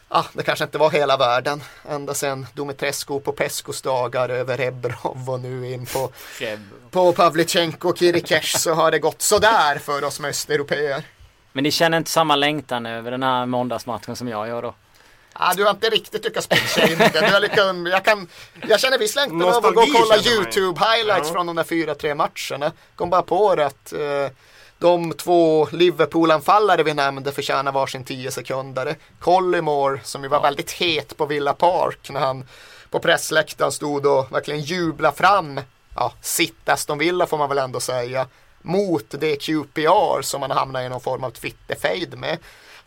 ja, det kanske inte var hela världen. Ända sedan Dumitrescu på Peskos dagar över Rebrov och nu in på, på Pavlychenko och Kirikesh så har det gått sådär för oss med östeuropeer. Men ni känner inte samma längtan över den här måndagsmatchen som jag gör då? Ah, du har inte riktigt lyckats pitcha in det. Du har liksom, jag, kan, jag känner viss längtan av att gå och kolla känner man ju. YouTube highlights Ja. från de där fyra, tre matcherna. Kom bara på det att eh, de två Liverpool-anfallare vi nämnde förtjänar varsin 10 sekundare. Collymore som ju var väldigt het på Villa Park när han på pressläktaren stod och verkligen jubla fram ja, sitt Aston Villa får man väl ändå säga mot det QPR som man hamnar i någon form av Twitter-fade med.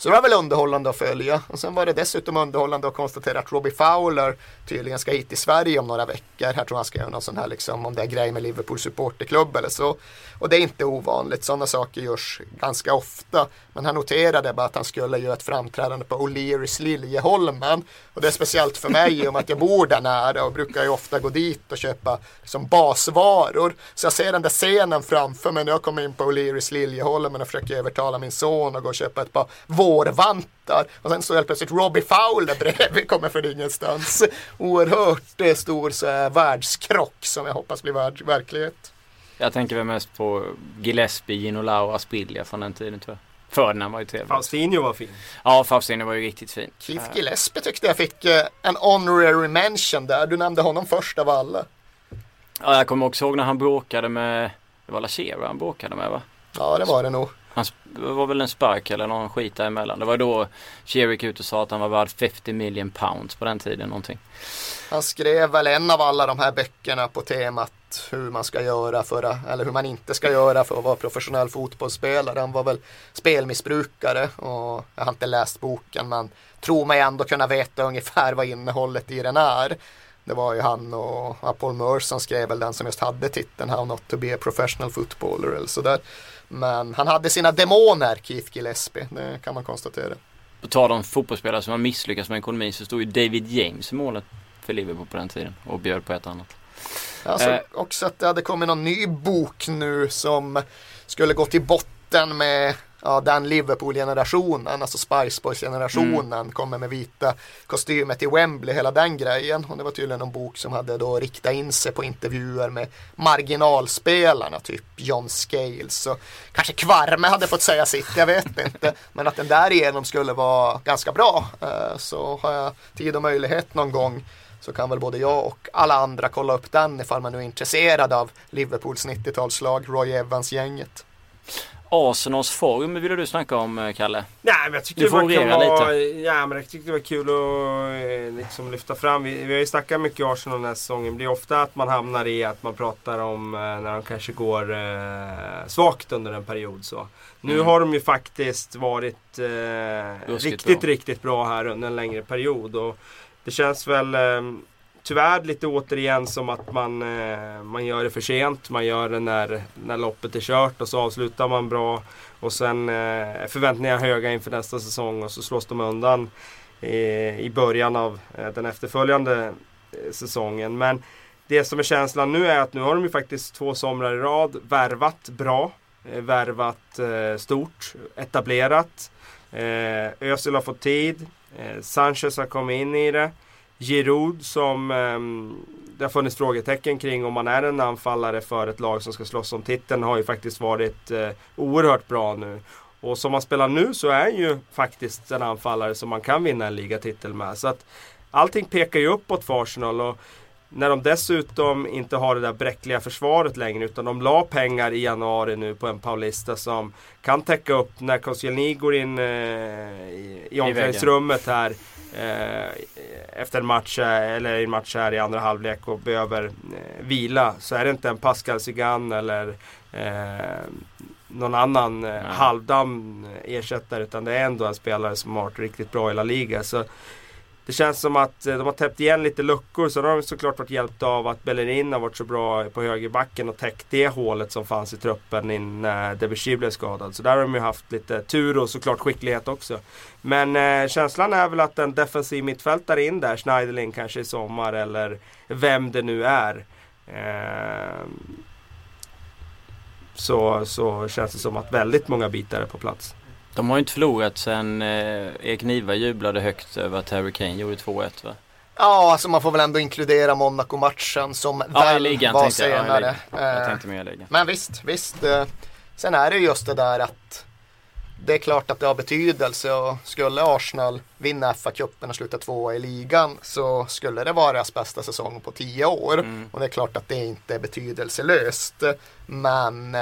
Så det var väl underhållande att följa. Och sen var det dessutom underhållande att konstatera att Robbie Fowler tydligen ska hit till Sverige om några veckor. Här tror han ska göra någon sån här liksom, om det är grej med Liverpool supporterklubb eller så. Och det är inte ovanligt. Sådana saker görs ganska ofta. Men han noterade bara att han skulle göra ett framträdande på O'Learys Liljeholmen. Och det är speciellt för mig om att jag bor där nära och brukar ju ofta gå dit och köpa liksom basvaror. Så jag ser den där scenen framför mig när jag kommer in på O'Learys Liljeholmen och försöker övertala min son att gå och köpa ett par vårvantar. Och sen står helt plötsligt Robbie Fowler bredvid, kommer från ingenstans. Oerhört stor så här, världskrock som jag hoppas blir verklighet. Jag tänker väl mest på Gillespie, Ginola och Aspiglia från den tiden tror jag. Ferdinand var ju trevlig. Faustinho var fin. Ja, Faustinho var ju riktigt fin. Keith Gillespie tyckte jag fick eh, en honorary mention där. Du nämnde honom först av alla. Ja, jag kommer också ihåg när han bråkade med, det var Lachero han bråkade med va? Ja, det var det nog. Han det var väl en spark eller någon skit däremellan. Det var då Cherry gick ut och sa att han var värd 50 million pounds på den tiden någonting. Han skrev väl en av alla de här böckerna på temat hur man ska göra för att, eller hur man inte ska göra för att vara professionell fotbollsspelare. Han var väl spelmissbrukare och jag har inte läst boken men tror mig ändå kunna veta ungefär vad innehållet i den är. Det var ju han och Paul Merce som skrev väl den som just hade titeln How Not To Be A Professional Footballer eller sådär. Men han hade sina demoner, Keith Gillespie, det kan man konstatera. På tal om fotbollsspelare som har misslyckats med ekonomin så stod ju David James i målet för Liverpool på den tiden och bjöd på ett annat. Jag såg eh. också att det hade kommit någon ny bok nu som skulle gå till botten med ja, den Liverpool-generationen, alltså Spice Boys-generationen, mm. kommer med vita kostymer till Wembley, hela den grejen. Och det var tydligen en bok som hade då riktat in sig på intervjuer med marginalspelarna, typ John Scales. Och kanske Kvarme hade fått säga sitt, jag vet inte. *laughs* Men att den därigenom skulle vara ganska bra. Eh, så har jag tid och möjlighet någon gång så kan väl både jag och alla andra kolla upp den ifall man nu är intresserad av Liverpools 90-talslag, Roy Evans-gänget. Arsenals form ville du snacka om eh, Kalle? Nej men jag tyckte det var kul ja, men jag tyckte det var kul att eh, liksom lyfta fram. Vi, vi har ju snackat mycket Arsenal den här säsongen. Det är ofta att man hamnar i att man pratar om eh, när de kanske går eh, svagt under en period. Så. Nu mm. har de ju faktiskt varit eh, riktigt, bra. riktigt bra här under en längre period. Och det känns väl eh, tyvärr lite återigen som att man, eh, man gör det för sent. Man gör det när, när loppet är kört och så avslutar man bra. Och sen eh, är förväntningarna höga inför nästa säsong och så slås de undan i, i början av eh, den efterföljande eh, säsongen. Men det som är känslan nu är att nu har de ju faktiskt två somrar i rad värvat bra. Eh, värvat stort, etablerat. Özil har fått tid. Eh, Sanchez har kommit in i det. Giroud som eh, det har funnits frågetecken kring om man är en anfallare för ett lag som ska slåss om titeln har ju faktiskt varit eh, oerhört bra nu. Och som man spelar nu så är ju faktiskt en anfallare som man kan vinna en ligatitel med. Så att allting pekar ju uppåt för Arsenal. Och när de dessutom inte har det där bräckliga försvaret längre utan de la pengar i januari nu på en Paulista som kan täcka upp när Koscielny går in eh, i, i omklädningsrummet här eh, efter en match, eller en match här i andra halvlek och behöver eh, vila så är det inte en Pascal Zigan eller eh, någon annan eh, halvdam ersättare utan det är ändå en spelare som har varit riktigt bra i La Liga. Så det känns som att eh, de har täppt igen lite luckor. sen har de såklart varit hjälpta av att Bellerin har varit så bra på högerbacken och täckt det hålet som fanns i truppen när eh, Debussy blev skadad. Så där har de ju haft lite tur och såklart skicklighet också. Men eh, känslan är väl att en defensiv mittfältare in där, Schneiderlin kanske i sommar eller vem det nu är. Eh, så, så känns det som att väldigt många bitar är på plats. De har ju inte förlorat sen eh, Erik Niva jublade högt över att Harry Kane gjorde 2-1 va? Ja, alltså man får väl ändå inkludera Monaco-matchen som ja, väl ligan, var tänkte senare. Jag, ja, jag tänkte mer ligan. Men visst, visst. Eh, sen är det just det där att det är klart att det har betydelse och skulle Arsenal vinna FA-cupen och sluta tvåa i ligan så skulle det vara deras bästa säsong på tio år. Mm. Och det är klart att det inte är betydelselöst. Men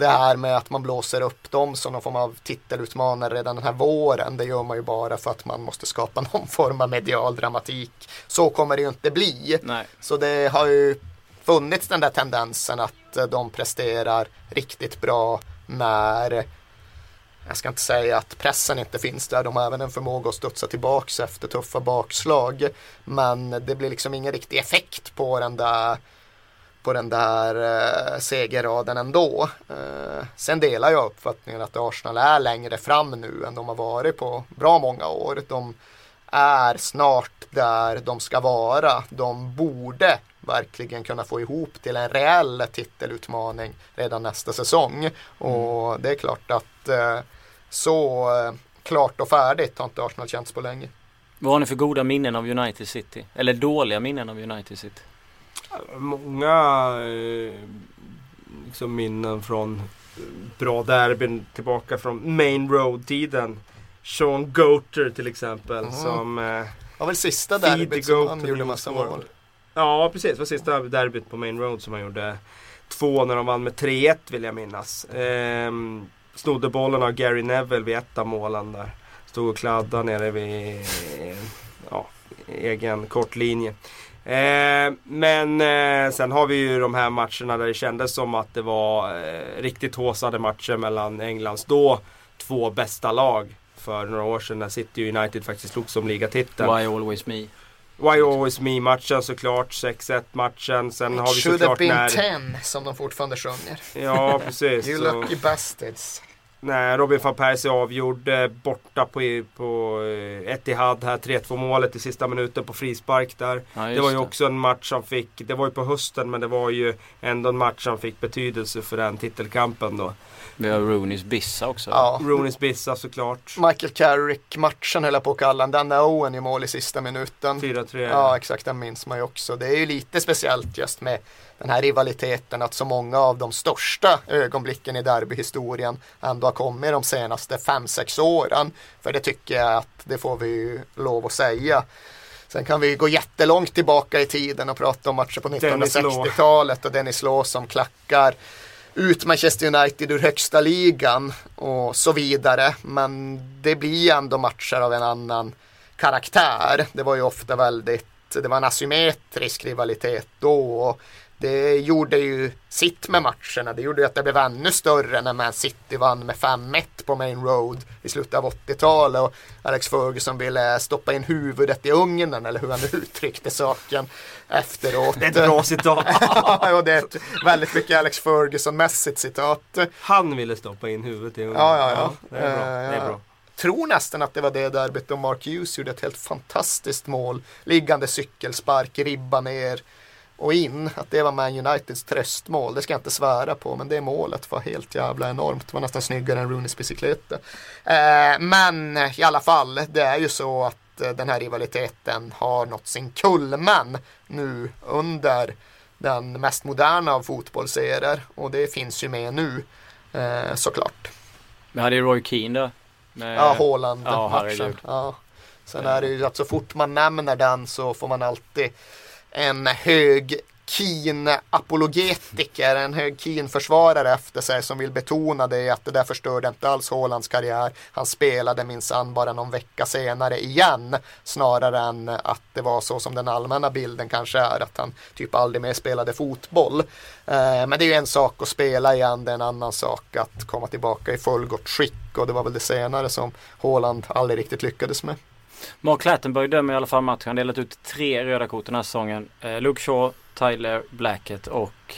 det här med att man blåser upp dem som någon form av titelutmanare redan den här våren. Det gör man ju bara för att man måste skapa *laughs* någon form av medial dramatik. Så kommer det ju inte bli. Nej. Så det har ju funnits den där tendensen att de presterar riktigt bra när jag ska inte säga att pressen inte finns där. De har även en förmåga att studsa tillbaks efter tuffa bakslag. Men det blir liksom ingen riktig effekt på den där på den där eh, segerraden ändå. Eh, sen delar jag uppfattningen att Arsenal är längre fram nu än de har varit på bra många år. De är snart där de ska vara. De borde verkligen kunna få ihop till en reell titelutmaning redan nästa säsong. Mm. Och det är klart att eh, så eh, klart och färdigt har inte Arsenal känts på länge. Vad har ni för goda minnen av United City? Eller dåliga minnen av United City? Många eh, liksom minnen från bra derbyn tillbaka från Main Road-tiden. Sean Goater till exempel Mm. som... Eh, var väl sista derbyt som han gjorde massa mål. ja precis, det var sista derbyt på Main Road som han gjorde. Två när de vann med 3-1 vill jag minnas. Ehm, snodde bollen av Gary Neville vid ett av målen där. Stod och kladdade nere vid ja, egen kortlinje. Eh, men eh, sen har vi ju de här matcherna där det kändes som att det var eh, riktigt håsade matcher mellan Englands då två bästa lag. För några år sedan när City United faktiskt slogs om ligatiteln. Why always me? Why Always Me matchen såklart, 6-1 matchen. Sen har vi Should have såklart been när... 10 som de fortfarande sjunger. Ja precis. *laughs* You lucky bastards. När Robin van Persie avgjorde borta på, på eh, Etihad här 3-2 målet i sista minuten på frispark där. Ja, Det var ju också en match som fick, det var ju på hösten men det var ju ändå en match som fick betydelse för den titelkampen då. Vi har Rooneys Bissa också. Ja. Rooney's Bissa såklart. Michael Carrick-matchen höll jag på att kalla den. Den är Owen i mål i sista minuten. 4-3. Ja, exakt. Den minns man ju också. Det är ju lite speciellt just med den här rivaliteten att så många av de största ögonblicken i derbyhistorien ändå har kommit de senaste 5-6 åren. För det tycker jag att det får vi ju lov att säga. Sen kan vi gå jättelångt tillbaka i tiden och prata om matcher på Dennis Law. 1960-talet och Dennis Law som klackar ut Manchester United ur högsta ligan och så vidare. Men det blir ändå matcher av en annan karaktär. Det var ju ofta väldigt, det var en asymmetrisk rivalitet då. Och det gjorde ju sitt med matcherna. Det gjorde ju att det blev ännu större när Man City vann med 5-1 på Main Road i slutet av 80-talet. Och Alex Ferguson ville stoppa in huvudet i ugnen eller hur han nu *laughs* uttryckte saken efteråt. Det är ett bra *laughs* citat. ja, det är ett väldigt mycket Alex Ferguson-mässigt citat. Han ville stoppa in huvudet i ugnen. Ja, ja, ja. det är bra. Det Eh, är bra. Tror nästan att det var det derbyt då Mark Hughes gjorde ett helt fantastiskt mål. Liggande cykelspark, ribba ner och in. Att det var Man Uniteds tröstmål. Det ska jag inte svära på, men det målet var helt jävla enormt. Det var nästan snyggare än Rooneys bicykleta. Eh, men i alla fall, det är ju så att eh, den här rivaliteten har nått sin kulmen nu under den mest moderna av fotbollsserier. Och det finns ju med nu, eh, såklart. Vi hade ju Roy Keane där. Med, Ja, Haaland ja, herregud. Ja. Sen är det ju att så fort man nämner den så får man alltid en hög Keen-apologetiker, en hög Keen-försvarare efter sig som vill betona det att det där förstörde inte alls Haalands karriär. Han spelade minsann bara någon vecka senare igen snarare än att det var så som den allmänna bilden kanske är att han typ aldrig mer spelade fotboll. Eh, men det är ju en sak att spela igen, det är en annan sak att komma tillbaka i fullgott skick och det var väl det senare som Haaland aldrig riktigt lyckades med. Mark Clattenburg dömer i alla fall matchen. Han delat ut tre röda kort den här säsongen. Eh, Luke Shaw, Tyler Blackett och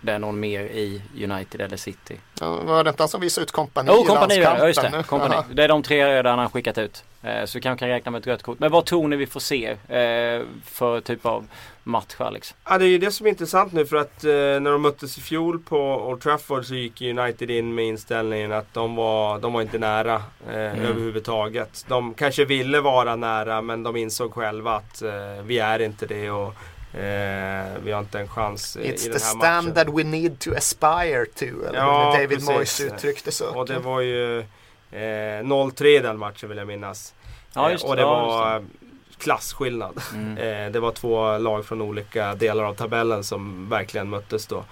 det är någon mer i United eller City. Ja, var det inte han som visade ut kompani Jo, i kompani, ja just det. Kompani. Det är de tre röda han har skickat ut. Eh, så vi kanske kan räkna med ett rött kort. Men vad tror ni vi får se eh, för typ av match Alex? Ja det är ju det som är intressant nu för att eh, när de möttes i fjol på Old Trafford så gick United in med inställningen att de var, de var inte nära eh, Mm. överhuvudtaget. De kanske ville vara nära men de insåg själva att eh, vi är inte det och eh, vi har inte en chans It's i the den här matchen. standard we need to aspire to. Eller Ja, David precis. Moyes uttryckte saken. Och det var ju eh, 0-3 den matchen vill jag minnas. Ja, just Eh, och det. det Ja, var just klasskillnad. Mm. Eh, det var två lag från olika delar av tabellen som verkligen möttes då.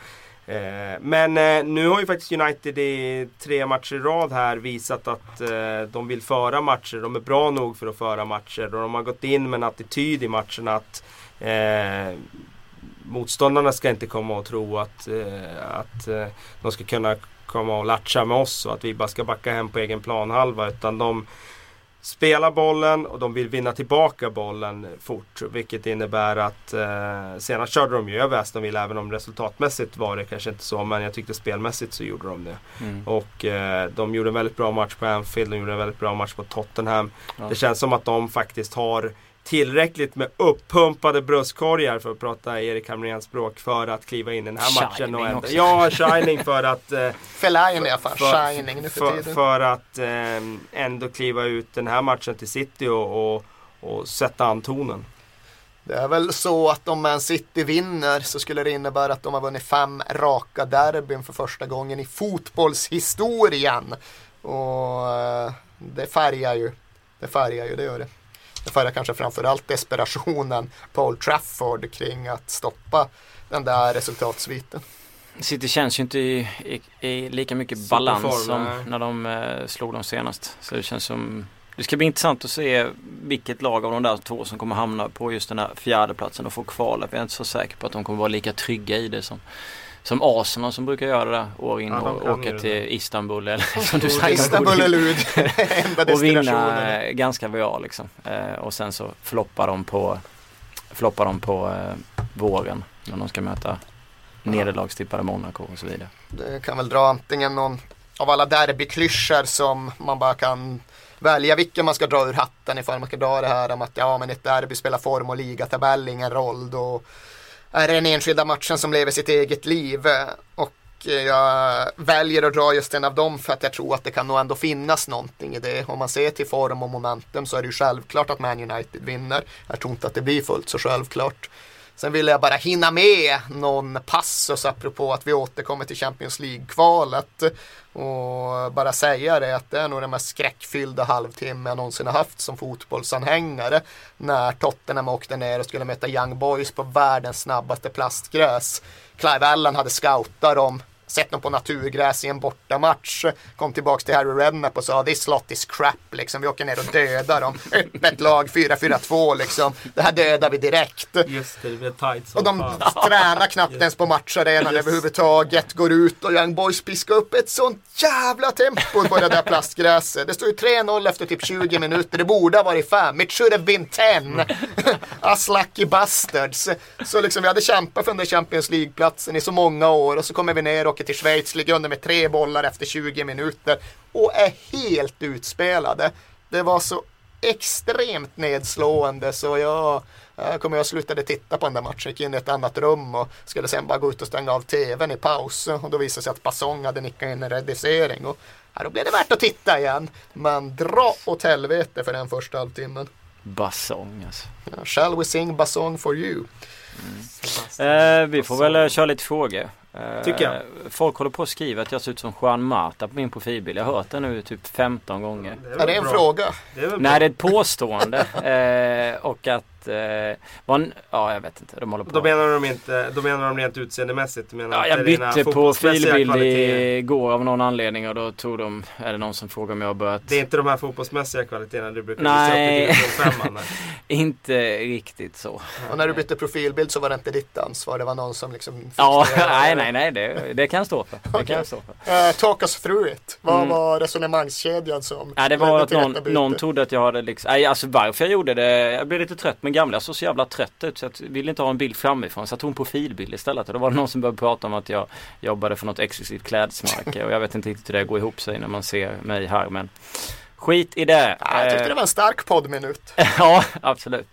Eh, men eh, nu har ju faktiskt United i tre matcher i rad här visat att eh, de vill föra matcher. De är bra nog för att föra matcher och de har gått in med en attityd i matcherna att eh, motståndarna ska inte komma och tro att, att de ska kunna komma och latcha med oss och att vi bara ska backa hem på egen planhalva utan de spelar bollen och de vill vinna tillbaka bollen fort. Vilket innebär att eh, senast körde de ju över Aston Villa även om resultatmässigt var det kanske inte så. Men jag tyckte spelmässigt så gjorde de det. Mm. Och eh, de gjorde en väldigt bra match på Anfield. De gjorde en väldigt bra match på Tottenham. Ja. Det känns som att de faktiskt har tillräckligt med uppumpade bröstkorgar för att prata Erik Hamréns språk för att kliva in i den här matchen. Shining Och ändå, ja, shining för att eh, *laughs* Fellaini i alla fall, för- shining nu för, för, tiden. för att eh, ändå kliva ut den här matchen till City och, och, och sätta an tonen. Det är väl så att om Man City vinner så skulle det innebära att de har vunnit fem raka derbyn för första gången i fotbollshistorien. Och eh, det färgar ju. Det färgar ju, det gör det. Det färgar kanske framförallt desperationen på Old Trafford kring att stoppa den där resultatsviten. City känns ju inte i, i, i lika mycket balans som när de eh, slog dem senast. Så det känns som det ska bli intressant att se vilket lag av de där två som kommer hamna på just den här fjärdeplatsen och få kvala. Jag är inte så säker på att de kommer vara lika trygga i det som som Arsenal som brukar göra det år in ja, och åka till det. Istanbul eller *laughs* som du säger. Istanbul eller Lud. *laughs* och vinna ganska bra liksom. Eh, och sen så floppar de på, floppar de på eh, våren när de ska möta nederlagstippade Monaco och så vidare. Det kan väl dra antingen någon av alla derbyklyschor som man bara kan välja vilken man ska dra ur hatten ifall man ska dra det här om att ja men ett derby spelar form och ligatabell ingen roll då är det den enskilda matchen som lever sitt eget liv och jag väljer att dra just en av dem för att jag tror att det kan nog ändå finnas någonting i det. Om man ser till form och momentum så är det ju självklart att Man United vinner. Jag tror inte att det blir fullt så självklart. Sen ville jag bara hinna med någon passus apropå att vi återkommer till Champions League-kvalet. Och bara säga det att det är nog den mest skräckfyllda halvtimme jag någonsin har haft som fotbollsanhängare. När Tottenham åkte ner och skulle möta Young Boys på världens snabbaste plastgräs. Clive Allen hade scoutat dem sett dem på naturgräs i en bortamatch. Kom tillbaks till Harry Redknapp och sa this lot is crap liksom. Vi åker ner och dödar dem. *laughs* Öppet lag 4-4-2 liksom. Det här dödar vi direkt. Just det, det blir tight Och de *laughs* tränar knappt ens på matcharenan yes. överhuvudtaget. Går ut och Young Boys piskar upp ett sånt jävla tempo på det där plastgräset. Det står ju 3-0 efter typ 20 minuter. Det borde ha varit 5. It should have been 10. *laughs* Us lucky bastards. Så liksom vi hade kämpat för den där Champions League-platsen i så många år och så kommer vi ner och åker till Schweiz, ligger under med tre bollar efter 20 minuter och är helt utspelade. Det var så extremt nedslående så jag, jag kommer jag slutade titta på den där matchen, gick in i ett annat rum och skulle sen bara gå ut och stänga av tvn i paus och då visade sig att Basong hade nickat in en reducering och ja, då blev det värt att titta igen. Men dra åt helvete för den första halvtimmen. Basong alltså. Shall we sing Basong for you? Mm. Eh, vi får väl eh, köra lite frågor. Tycker jag. Folk håller på att skriva att jag ser ut som Juan Mata på min profilbild. Jag har hört det nu typ 15 gånger. Det är, det en bra. fråga? Det är Nej, det är ett påstående. *laughs* eh, och att eh, var, ja jag vet inte. De håller på. Då menar de inte, då menar de rent utseendemässigt? Menar ja, jag bytte profilbild igår av någon anledning och då tog de, är det någon som frågar om jag har börjat. Det är inte de här fotbollsmässiga kvaliteterna du brukar Nej, visa upp i *laughs* inte riktigt så. Och när du bytte profilbild så var det inte ditt ansvar, det var någon som liksom Ja, nej, nej, nej, det, det kan jag stå för. Det okay. kan jag stå för. Uh, talk us through it. Vad mm. var resonemangskedjan som? Ja, det var att någon, någon trodde att jag hade liksom, nej, alltså varför jag gjorde det, jag blev lite trött med gamla såg så jävla trött ut så jag ville inte ha en bild framifrån så jag tog en profilbild istället. Och då var det någon som började prata om att jag jobbade för något exklusivt klädesmärke och jag vet inte riktigt hur det går ihop sig när man ser mig här men Skit i det. Ja, jag tyckte det var en stark poddminut. *laughs* ja, absolut.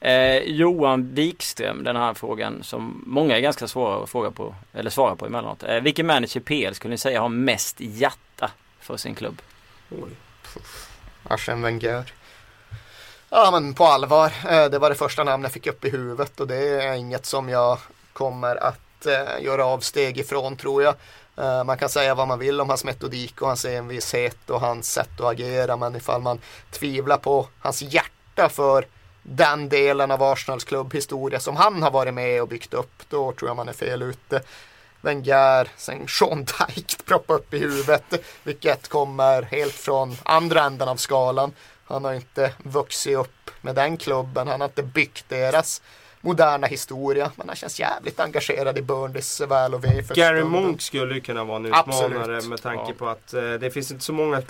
Eh, Johan Wikström, den här frågan som många är ganska svåra att fråga på, eller svara på emellanåt. Eh, vilken manager PL skulle ni säga har mest hjärta för sin klubb? Oj. Arsene Wenger. Ja men på allvar. Eh, det var det första namn jag fick upp i huvudet och det är inget som jag kommer att eh, göra avsteg ifrån tror jag. Eh, man kan säga vad man vill om hans metodik och hans envishet och hans sätt att agera men ifall man tvivlar på hans hjärta för den delen av Arsenals klubbhistoria som han har varit med och byggt upp då tror jag man är fel ute. Wenger, sen Sean Dyke *laughs* proppa upp i huvudet vilket kommer helt från andra änden av skalan. Han har inte vuxit upp med den klubben. Han har inte byggt deras moderna historia. Men han känns jävligt engagerad i Burnleys väl och ve. Gary Monk skulle ju kunna vara en utmanare Absolut. med tanke ja. på att eh, det finns inte så många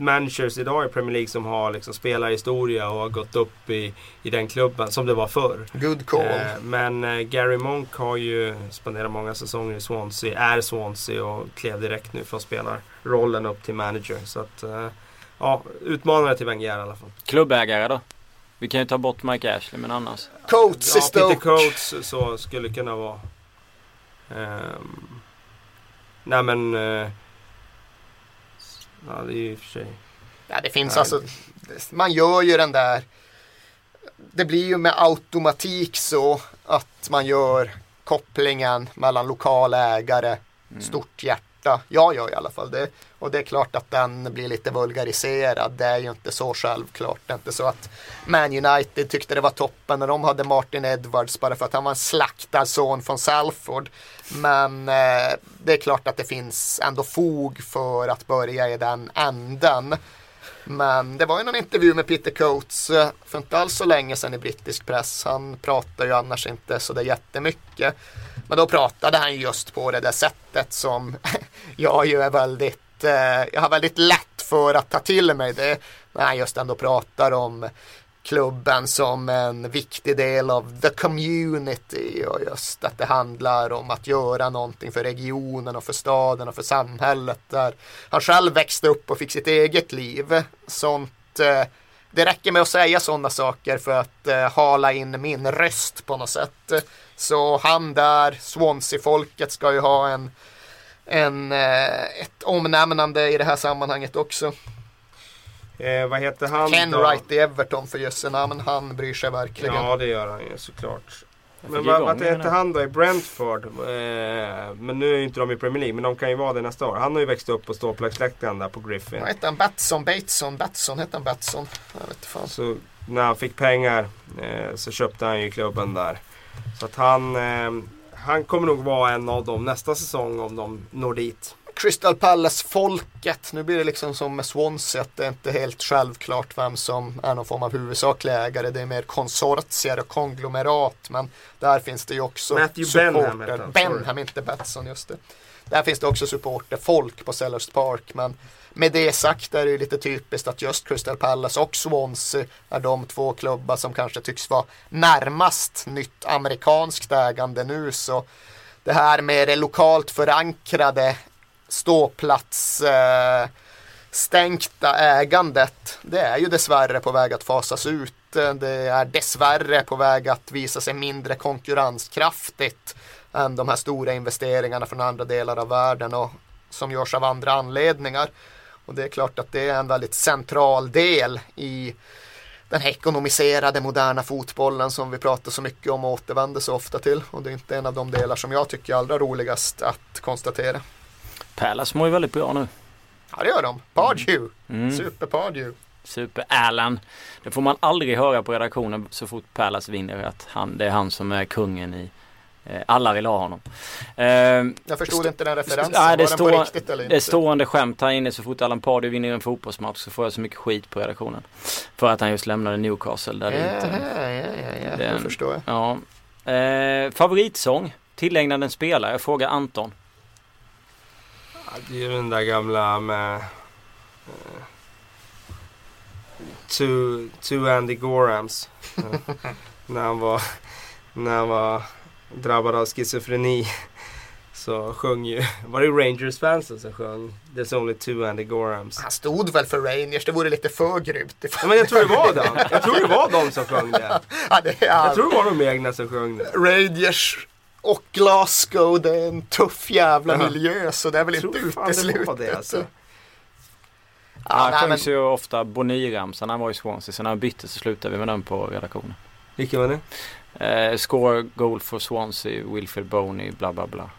managers idag i Premier League som har liksom spelarhistoria och har gått upp i, i den klubben som det var förr. Good call. Eh, men eh, Gary Monk har ju spenderat många säsonger i Swansea, är Swansea och klev direkt nu från spelarrollen upp till manager. Så att, eh, ja, utmanare till Wenger i alla fall. Klubbägare då? Vi kan ju ta bort Mike Ashley men annars. Coates ja, Peter Coates så skulle kunna vara. Um, nej men. Uh, ja det är ju i och för sig. Ja det finns nej. alltså. Man gör ju den där. det blir ju med automatik så att man gör kopplingen mellan lokal ägare, mm. stort hjärta. Jag gör i alla fall det. Och det är klart att den blir lite vulgariserad. Det är ju inte så självklart. Det är inte så att Man United tyckte det var toppen när de hade Martin Edwards bara för att han var en slaktad son från Salford. Men eh, det är klart att det finns ändå fog för att börja i den änden. Men det var ju någon intervju med Peter Coates eh, för inte alls så länge sedan i brittisk press. Han pratar ju annars inte så där jättemycket. Men då pratade han just på det där sättet som *laughs* jag ju är väldigt, eh, jag har väldigt lätt för att ta till mig det. När han just ändå pratar om klubben som en viktig del av the community och just att det handlar om att göra någonting för regionen och för staden och för samhället där han själv växte upp och fick sitt eget liv. Sånt, eh, det räcker med att säga sådana saker för att eh, hala in min röst på något sätt. Så han där, Swansea-folket ska ju ha en, en, eh, ett omnämnande i det här sammanhanget också. Eh, vad heter han Ken då? Wright i Everton för jösse namn. Han bryr sig verkligen. Ja det gör han ju såklart. Men vad, vad heter han då i Brentford? Eh, men nu är ju inte de i Premier League, men de kan ju vara det nästa år. Han har ju växt upp på ståplacksläktaren där på Griffin. Vad hette han? Batson? Bateson? Batson? Hette han Batson? Jag vet fan. Så när han fick pengar eh, så köpte han ju klubben där. Så att han, eh, han kommer nog vara en av dem nästa säsong om de når dit. Crystal Palace-folket, nu blir det liksom som med Swansea att det är inte helt självklart vem som är någon form av huvudsaklig ägare. Det är mer konsortier och konglomerat men där finns det ju också Matthew supporter. Benham, Benham inte Batson, just det. Där finns det också supporterfolk på Sellers Park men med det sagt är det ju lite typiskt att just Crystal Palace och Swansea är de två klubbar som kanske tycks vara närmast nytt amerikanskt ägande nu så det här med det lokalt förankrade ståplats eh, stänkta ägandet det är ju dessvärre på väg att fasas ut. Eh, det är dessvärre på väg att visa sig mindre konkurrenskraftigt än de här stora investeringarna från andra delar av världen och som görs av andra anledningar. Och det är klart att det är en väldigt central del i den här ekonomiserade moderna fotbollen som vi pratar så mycket om och återvänder så ofta till. Och det är inte en av de delar som jag tycker är allra roligast att konstatera. Palace mår ju väldigt bra nu. Ja det gör de. Pardew. Mm. Super Pardew. Super Alan. Det får man aldrig höra på redaktionen så fort Palace vinner att han, det är han som är kungen i alla vill ha honom. Eh, jag förstod inte den referensen. Nej, det, stå, riktigt, det är stående skämt här inne så fort Allan Pardew vinner en fotbollsmatch så får jag så mycket skit på redaktionen. För att han just lämnade Newcastle. Där ja, inte, ja, ja, ja, den, det förstår jag. Ja. Eh, favoritsång? Tillägnad en spelare? Jag frågar Anton. Ja, det är ju den där gamla med... Uh, to, to Andy Gorams. *laughs* När han var, när han var drabbad av schizofreni. *laughs* Så sjöng ju, *laughs* var det Rangers-fansen som sjöng There's only two Andy Gorams? Han stod väl för Rangers, det vore lite för grymt. Ja, men jag tror det var dem. Jag tror det var de som sjöng det. *laughs* Ja, det jag tror det var de egna som sjöng det. Rangers och Glasgow, det är en tuff jävla ja. miljö så det är väl inte uteslutet. Det, alltså. Ja, han sjöngs ju ofta Boni-ramsan när han var i Swansea. Sen när han bytte så slutade vi med den på redaktionen. Vilken var det? Eh, score goal for Swansea, Wilfred Boney, bla bla bla.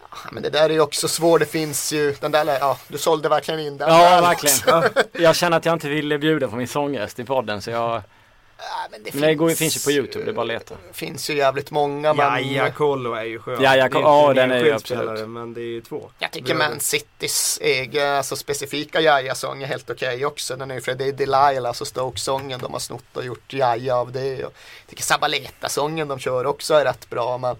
Ja, men det där är ju också svårt. Det finns ju den där, ja du sålde verkligen in den. Ja, verkligen. *laughs* Ja. Jag känner att jag inte ville bjuda på min sångröst i podden så jag men det, men det går, finns ju på Youtube, det är bara att leta. Det finns ju jävligt många. Men... Jaja Kollo är ju skön. Jaja Kollo, ja den är ju absolut. Men det är ju två. Jag tycker Man Citys egen, alltså specifika Jaja-sång är helt okej okay också. Den är ju Freddie Delilah, alltså Stoke-sången de har snott och gjort Jaja av det. Och jag tycker Sabaleta-sången de kör också är rätt bra. Men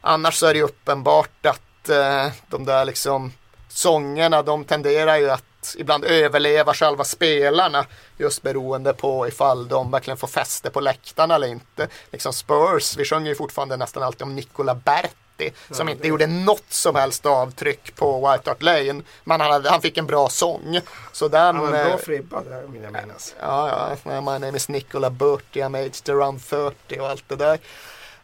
annars så är det ju uppenbart att eh, de där liksom sångerna de tenderar ju att ibland överleva själva spelarna just beroende på ifall de verkligen får fäste på läktarna eller inte. Liksom Spurs, vi sjunger ju fortfarande nästan alltid om Nicola Berti som ja, inte det... gjorde något som helst avtryck på White Hart Lane. Men han, hade, han fick en bra sång. Så den, han var en bra fribba där vill jag minnas. Ja, ja. My name is Nicola Berti, I'm aged around 30 och allt det där.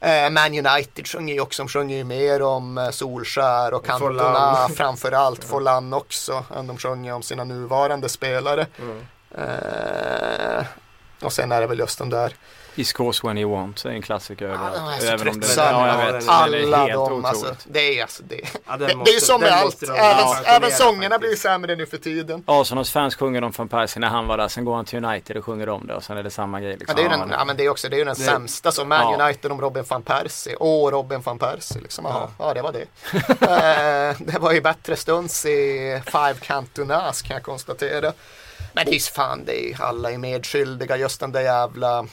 Eh, Man United sjunger ju också, de sjunger ju mer om eh, Solskär och Cantona *laughs* framförallt, Forlan också, än de sjunger om sina nuvarande spelare. Mm. Eh, Och sen är det väl just den där I Scores When You Want, det är en klassiker Ja, överallt. de är så Även om det-. Ja, jag vet. Ja, alla de, alltså, det är alltså det. Ja, det, det är måste- ju som med allt, måste även, även sångerna faktiskt. blir sämre nu för tiden. Arsenals fans sjunger de från Percy när han var där, sen går han till United och sjunger de det och sen är det samma grej. Ja, Liksom. det är ju den, ja, men det är också det är ju den Det- sämsta som Man Ja. United om Robin van Persie. Åh, Robin van Persie liksom. Ja, Ja. ja det var det. *laughs* Eh, det var ju bättre stunds i Five Cantonas kan jag konstatera. Men det är ju fan, det är ju alla är medskyldiga. Just den där jävla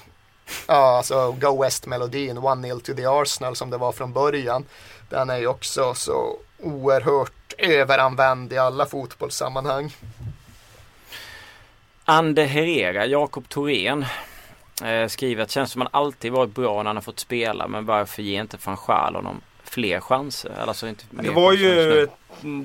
Ja, alltså Go West-melodin, 1-0 to the Arsenal som det var från början. Den är ju också så oerhört överanvänd i alla fotbollssammanhang. Ande Herrera, Jakob Thorén eh, skriver att känns som han alltid varit bra när han har fått spela men varför ger inte van Schaal honom fler chanser? Alltså inte Det var ju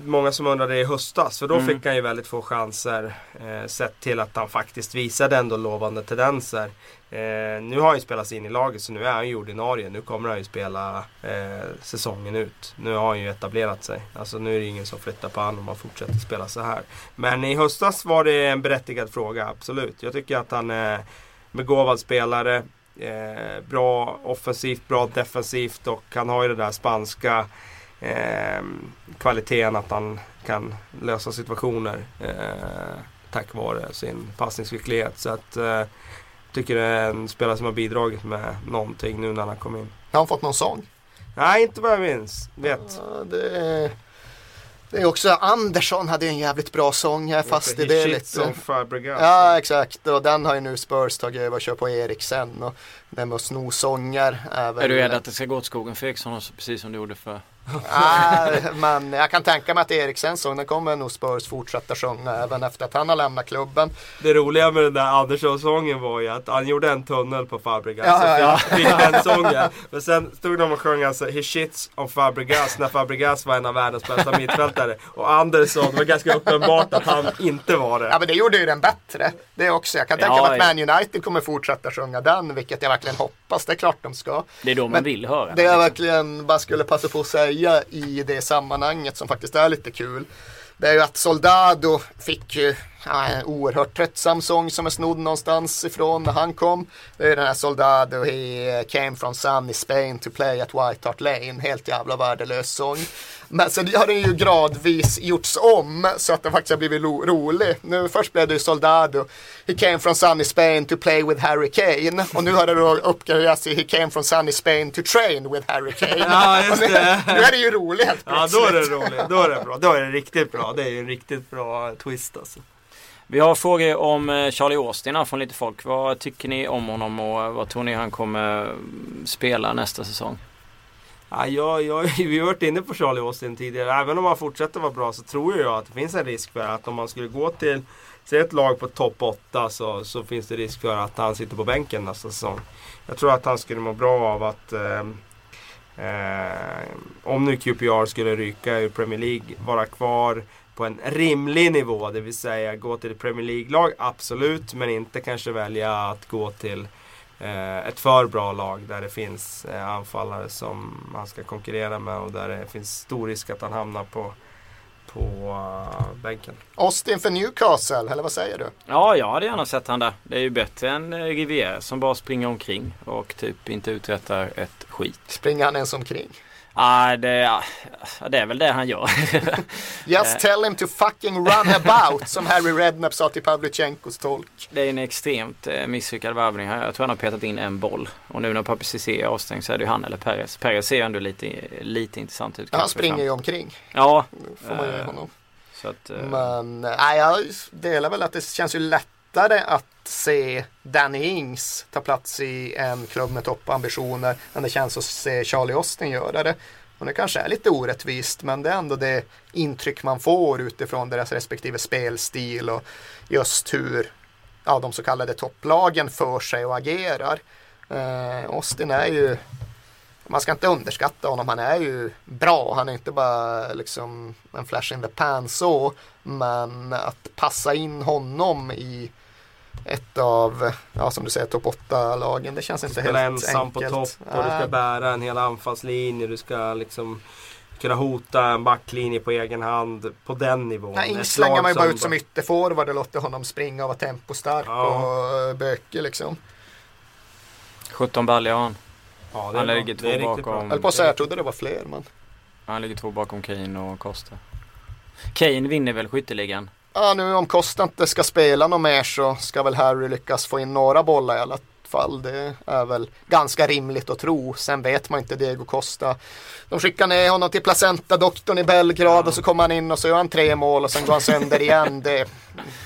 många som undrade i höstas för då Mm. fick han ju väldigt få chanser. Eh, sett till att han faktiskt visade ändå lovande tendenser. Eh, nu har han ju spelats in i laget så nu är han ju ordinarie. Nu kommer han ju spela eh, säsongen ut. Nu har han ju etablerat sig. Alltså nu är det ingen som flyttar på honom om han fortsätter spela så här. Men i höstas var det en berättigad fråga, absolut. Jag tycker att han är begåvad spelare. Eh, bra offensivt, bra defensivt och han har ju det där spanska eh, kvaliteten att han kan lösa situationer eh, tack vare sin passningsskicklighet. Så att eh, tycker det är en spelare som har bidragit med någonting nu när han kom in. Har han fått någon sång? Nej, inte vad jag minns. Vet. Ja, det, det är också Andersson hade en jävligt bra sång. Jag är fast i det lite. Ja exakt och den har ju nu Spurs tagit över och kör på Eriksen och det med att sno sånger är väl... Är du rädd att det ska gå åt skogen för Eriksson också, precis som det gjorde för... Nej, men jag kan tänka mig att Eriksens sång den kommer nog Spurs fortsätta sjunga även efter att han har lämnat klubben. Det roliga med den där Andersson-sången var ju att han gjorde en tunnel på Fabregas. Ja, ja, och Fick, den sången. Men sen stod de och sjöng alltså He shits on Fabregas när Fabregas var en av världens bästa mittfältare. Och Andersson, det var ganska uppenbart att han inte var det. Ja men det gjorde ju den bättre. Det också. Jag kan tänka Ja, mig att ja. Man United kommer fortsätta sjunga den, vilket jag verkligen hoppas. Det är klart de ska. Det är då man Men vill höra. Det jag liksom. verkligen bara skulle passa på att säga i det sammanhanget som faktiskt är lite kul. Det är ju att Soldado fick ju en oerhört tröttsam sång som är snodd någonstans ifrån när han kom. Det är den här Soldado, he came from sunny Spain to play at White Hart Lane. Helt jävla värdelös sång. Men sen har den ju gradvis gjorts om så att den faktiskt har blivit rolig. Nu först blev det ju Soldado. He came from sunny Spain to play with Harry Kane. Och nu har det då uppgraderats till He came from sunny Spain to train with Harry Kane. Ja, just Och nu, det. nu är det ju roligt helt Ja, då är det plötsligt. roligt. Då är det bra. Då är det riktigt bra. Det är ju en riktigt bra twist alltså. Vi har frågor om eh, Charlie Austin här från lite folk. Vad tycker ni om honom och eh, vad tror ni han kommer mm, spela nästa säsong? Ja, jag, jag, *laughs* vi har varit inne på Charlie Austin tidigare. Även om han fortsätter vara bra så tror jag att det finns en risk för att om man skulle gå till Säg ett lag på topp 8 så, så finns det risk för att han sitter på bänken nästa säsong. Jag tror att han skulle må bra av att eh, eh, om nu QPR skulle ryka ur Premier League, vara kvar på en rimlig nivå. Det vill säga gå till ett Premier League-lag, absolut. Men inte kanske välja att gå till eh, ett för bra lag där det finns eh, anfallare som han ska konkurrera med och där det finns stor risk att han hamnar på, på uh, bänken. Austin för Newcastle, eller vad säger du? Ja, jag hade gärna sett han där. Det är ju bättre än eh, Rivière som bara springer omkring och typ inte uträttar ett skit. Springer han ens omkring? Ah, det, ja, det är väl det han gör. *laughs* Just tell him to fucking run about, som Harry Redknapp sa till Pavlyuchenkos tolk. det är en extremt eh, misslyckad värvning. Jag tror han har petat in en boll. Och nu när Papi Cissé är avstängd så är det ju han eller Perez. Perez ser ju ändå lite, lite intressant ut. Han springer fram. ju omkring, Ja, får man ge Eh, honom. så att... eh, Men nej, jag delar väl att det känns ju lättare att se Danny Ings ta plats i en klubb med toppambitioner än det känns att se Charlie Austin göra det. Och det kanske är lite orättvist men det är ändå det intryck man får utifrån deras respektive spelstil och just hur ja, de så kallade topplagen för sig och agerar. Eh, Austin är ju man ska inte underskatta honom. Han är ju bra. Han är inte bara liksom en flash in the pan så. Men att passa in honom i ett av, ja som du säger, topp 8-lagen. Det känns inte helt ensam enkelt. på topp och du ska bära en hel anfallslinje. Du ska liksom kunna hota en backlinje på egen hand på den nivån. Nej, slänger man ju bara som ut som ytterforward och låter honom springa och vara tempostark Ja. och eh, bökig liksom. 17 baljor har han. Ja, det är Han ligger två bakom. Jag på att säga, jag trodde det var fler men. Han ligger två bakom Kane och Costa. Kane vinner väl skytteligan? Ja, nu om Costa inte ska spela något mer så ska väl Harry lyckas få in några bollar i alla fall. Det är väl ganska rimligt att tro. Sen vet man inte Diego Costa. De skickar ner honom till placenta-doktorn i Belgrad och så kommer han in och så gör han tre mål och sen går han sönder igen. Det,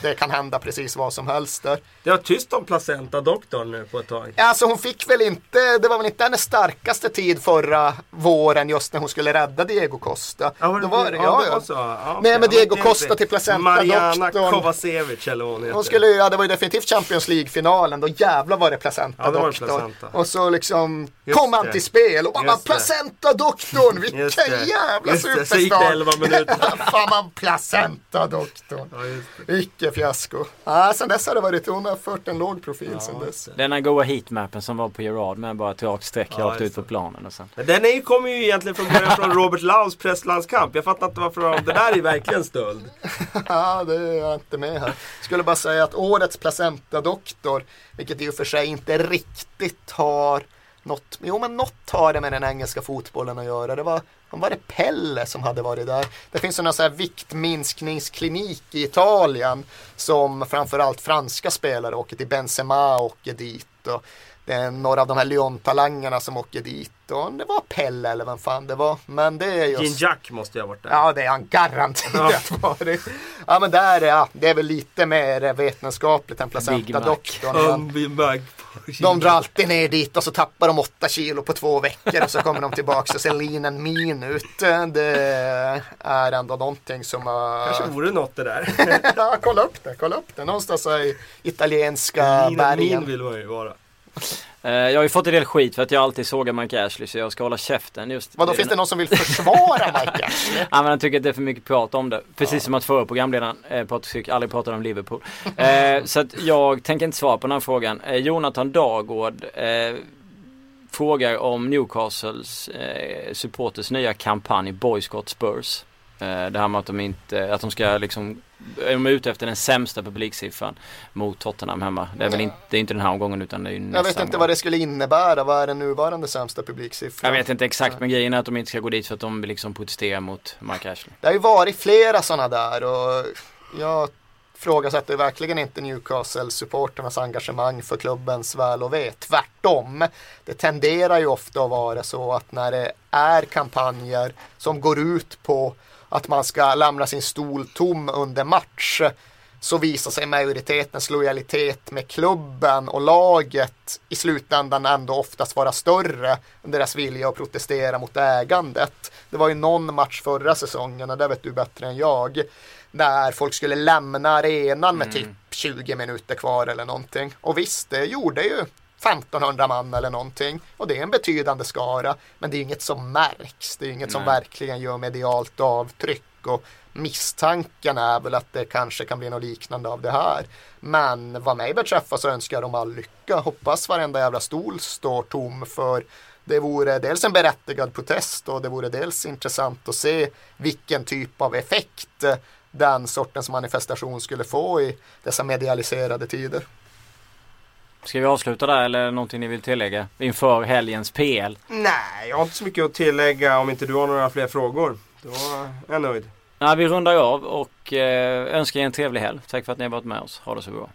det kan hända precis vad som helst där. Det var tyst om placenta-doktorn nu på ett tag. Alltså hon fick väl inte, det var väl inte hennes starkaste tid förra våren just när hon skulle rädda Diego Costa. Ja, var det, Då var det, ja, ja, det var så. Ja. Nej, men Diego Costa till placenta Mariana. Kovacevic eller vad hon heter. Hon skulle, ja det var ju definitivt Champions League-finalen, då jävlar var det placenta Ja, var det doktorn. placenta. Och så liksom Just kom han det. till spel och bara placenta doktorn, vilken jävla superstar. 11 minuter. *laughs* Fan man placenta doktorn. Ja. Icke fiasko. Ja, sen dess har det varit, hon har fört en låg profil sen dess. Den här goa heatmappen som var på Gerard med bara ett rakt streck Ja, rakt ut på planen och sen. Den är kommer ju egentligen från början från Robert Laus presslandskamp. Jag fattar inte varför de, det där är verkligen stöld. *laughs* Ja, det är jag inte med här. Skulle bara säga att årets placenta-doktor, vilket i och för sig inte riktigt har något, jo men något har det med den engelska fotbollen att göra. Det var, var det Pelle som hade varit där. Det finns en sån här viktminskningsklinik i Italien som framförallt franska spelare åker till Benzema åker dit. Och det är några av de här Lyon-talangerna som åker dit. Och det var Pelle eller vem fan det var. Men det är just... Gin Jack måste jag ha varit där. Ja, det är han garanterat *laughs* varit. Ja, men där är ja, det är väl lite mer vetenskapligt än Big Mac. placenta-doktorn. Gin De drar alltid ner dit och så tappar de åtta kilo på två veckor och så kommer de tillbaka och ser and mean ut. Det är ändå någonting som har... Kanske vore något det där. *laughs* ja, kolla upp det, kolla upp det. Någonstans i italienska Min, min bergen. vill man ju vara. Eh, jag har ju fått en del skit för att jag alltid sågar Mike Ashley så jag ska hålla käften just. Vadå, finns det någon som vill försvara Mike *laughs* Ashley? Ja, men han tycker att det är för mycket prat om det. Precis som att förra programledaren eh, Patrik aldrig pratade om Liverpool. Eh, *laughs* så att jag tänker inte svara på den här frågan. Eh, Jonathan Dagård eh, frågar om Newcastles eh, supporters nya kampanj Boycott Spurs. Eh, det här med att de inte, att de ska liksom, de är ute efter den sämsta publiksiffran mot Tottenham hemma. Det är väl inte, det är inte den här omgången utan det är ju nästa Jag vet inte omgång. vad det skulle innebära. Vad är den nuvarande sämsta publiksiffran? Jag vet inte exakt men grejen är att de inte ska gå dit för att de liksom protestera mot Mike Ashley. Det har ju varit flera sådana där och jag ifrågasätter verkligen inte Newcastle-supporternas engagemang för klubbens väl och ve. Tvärtom. Det tenderar ju ofta att vara så att när det är kampanjer som går ut på att man ska lämna sin stol tom under match så visar sig majoritetens lojalitet med klubben och laget i slutändan ändå oftast vara större än deras vilja att protestera mot ägandet. Det var ju någon match förra säsongen, och det vet du bättre än jag, där folk skulle lämna arenan med typ 20 minuter kvar eller någonting. Och visst, det gjorde ju 1500 man eller någonting. Och det är en betydande skara. Men det är inget som märks. Det är inget som Nej. verkligen gör medialt avtryck. Och misstanken är väl att det kanske kan bli något liknande av det här. Men vad mig beträffar så önskar jag dem all lycka. Hoppas varenda jävla stol står tom för det vore dels en berättigad protest och det vore dels intressant att se vilken typ av effekt den sortens manifestation skulle få i dessa medialiserade tider. Ska vi avsluta där eller någonting ni vill tillägga inför helgens PL? Nej, jag har inte så mycket att tillägga om inte du har några fler frågor. Då är jag nöjd. Nej, vi rundar av och eh, önskar er en trevlig helg. Tack för att ni har varit med oss. Ha det så bra.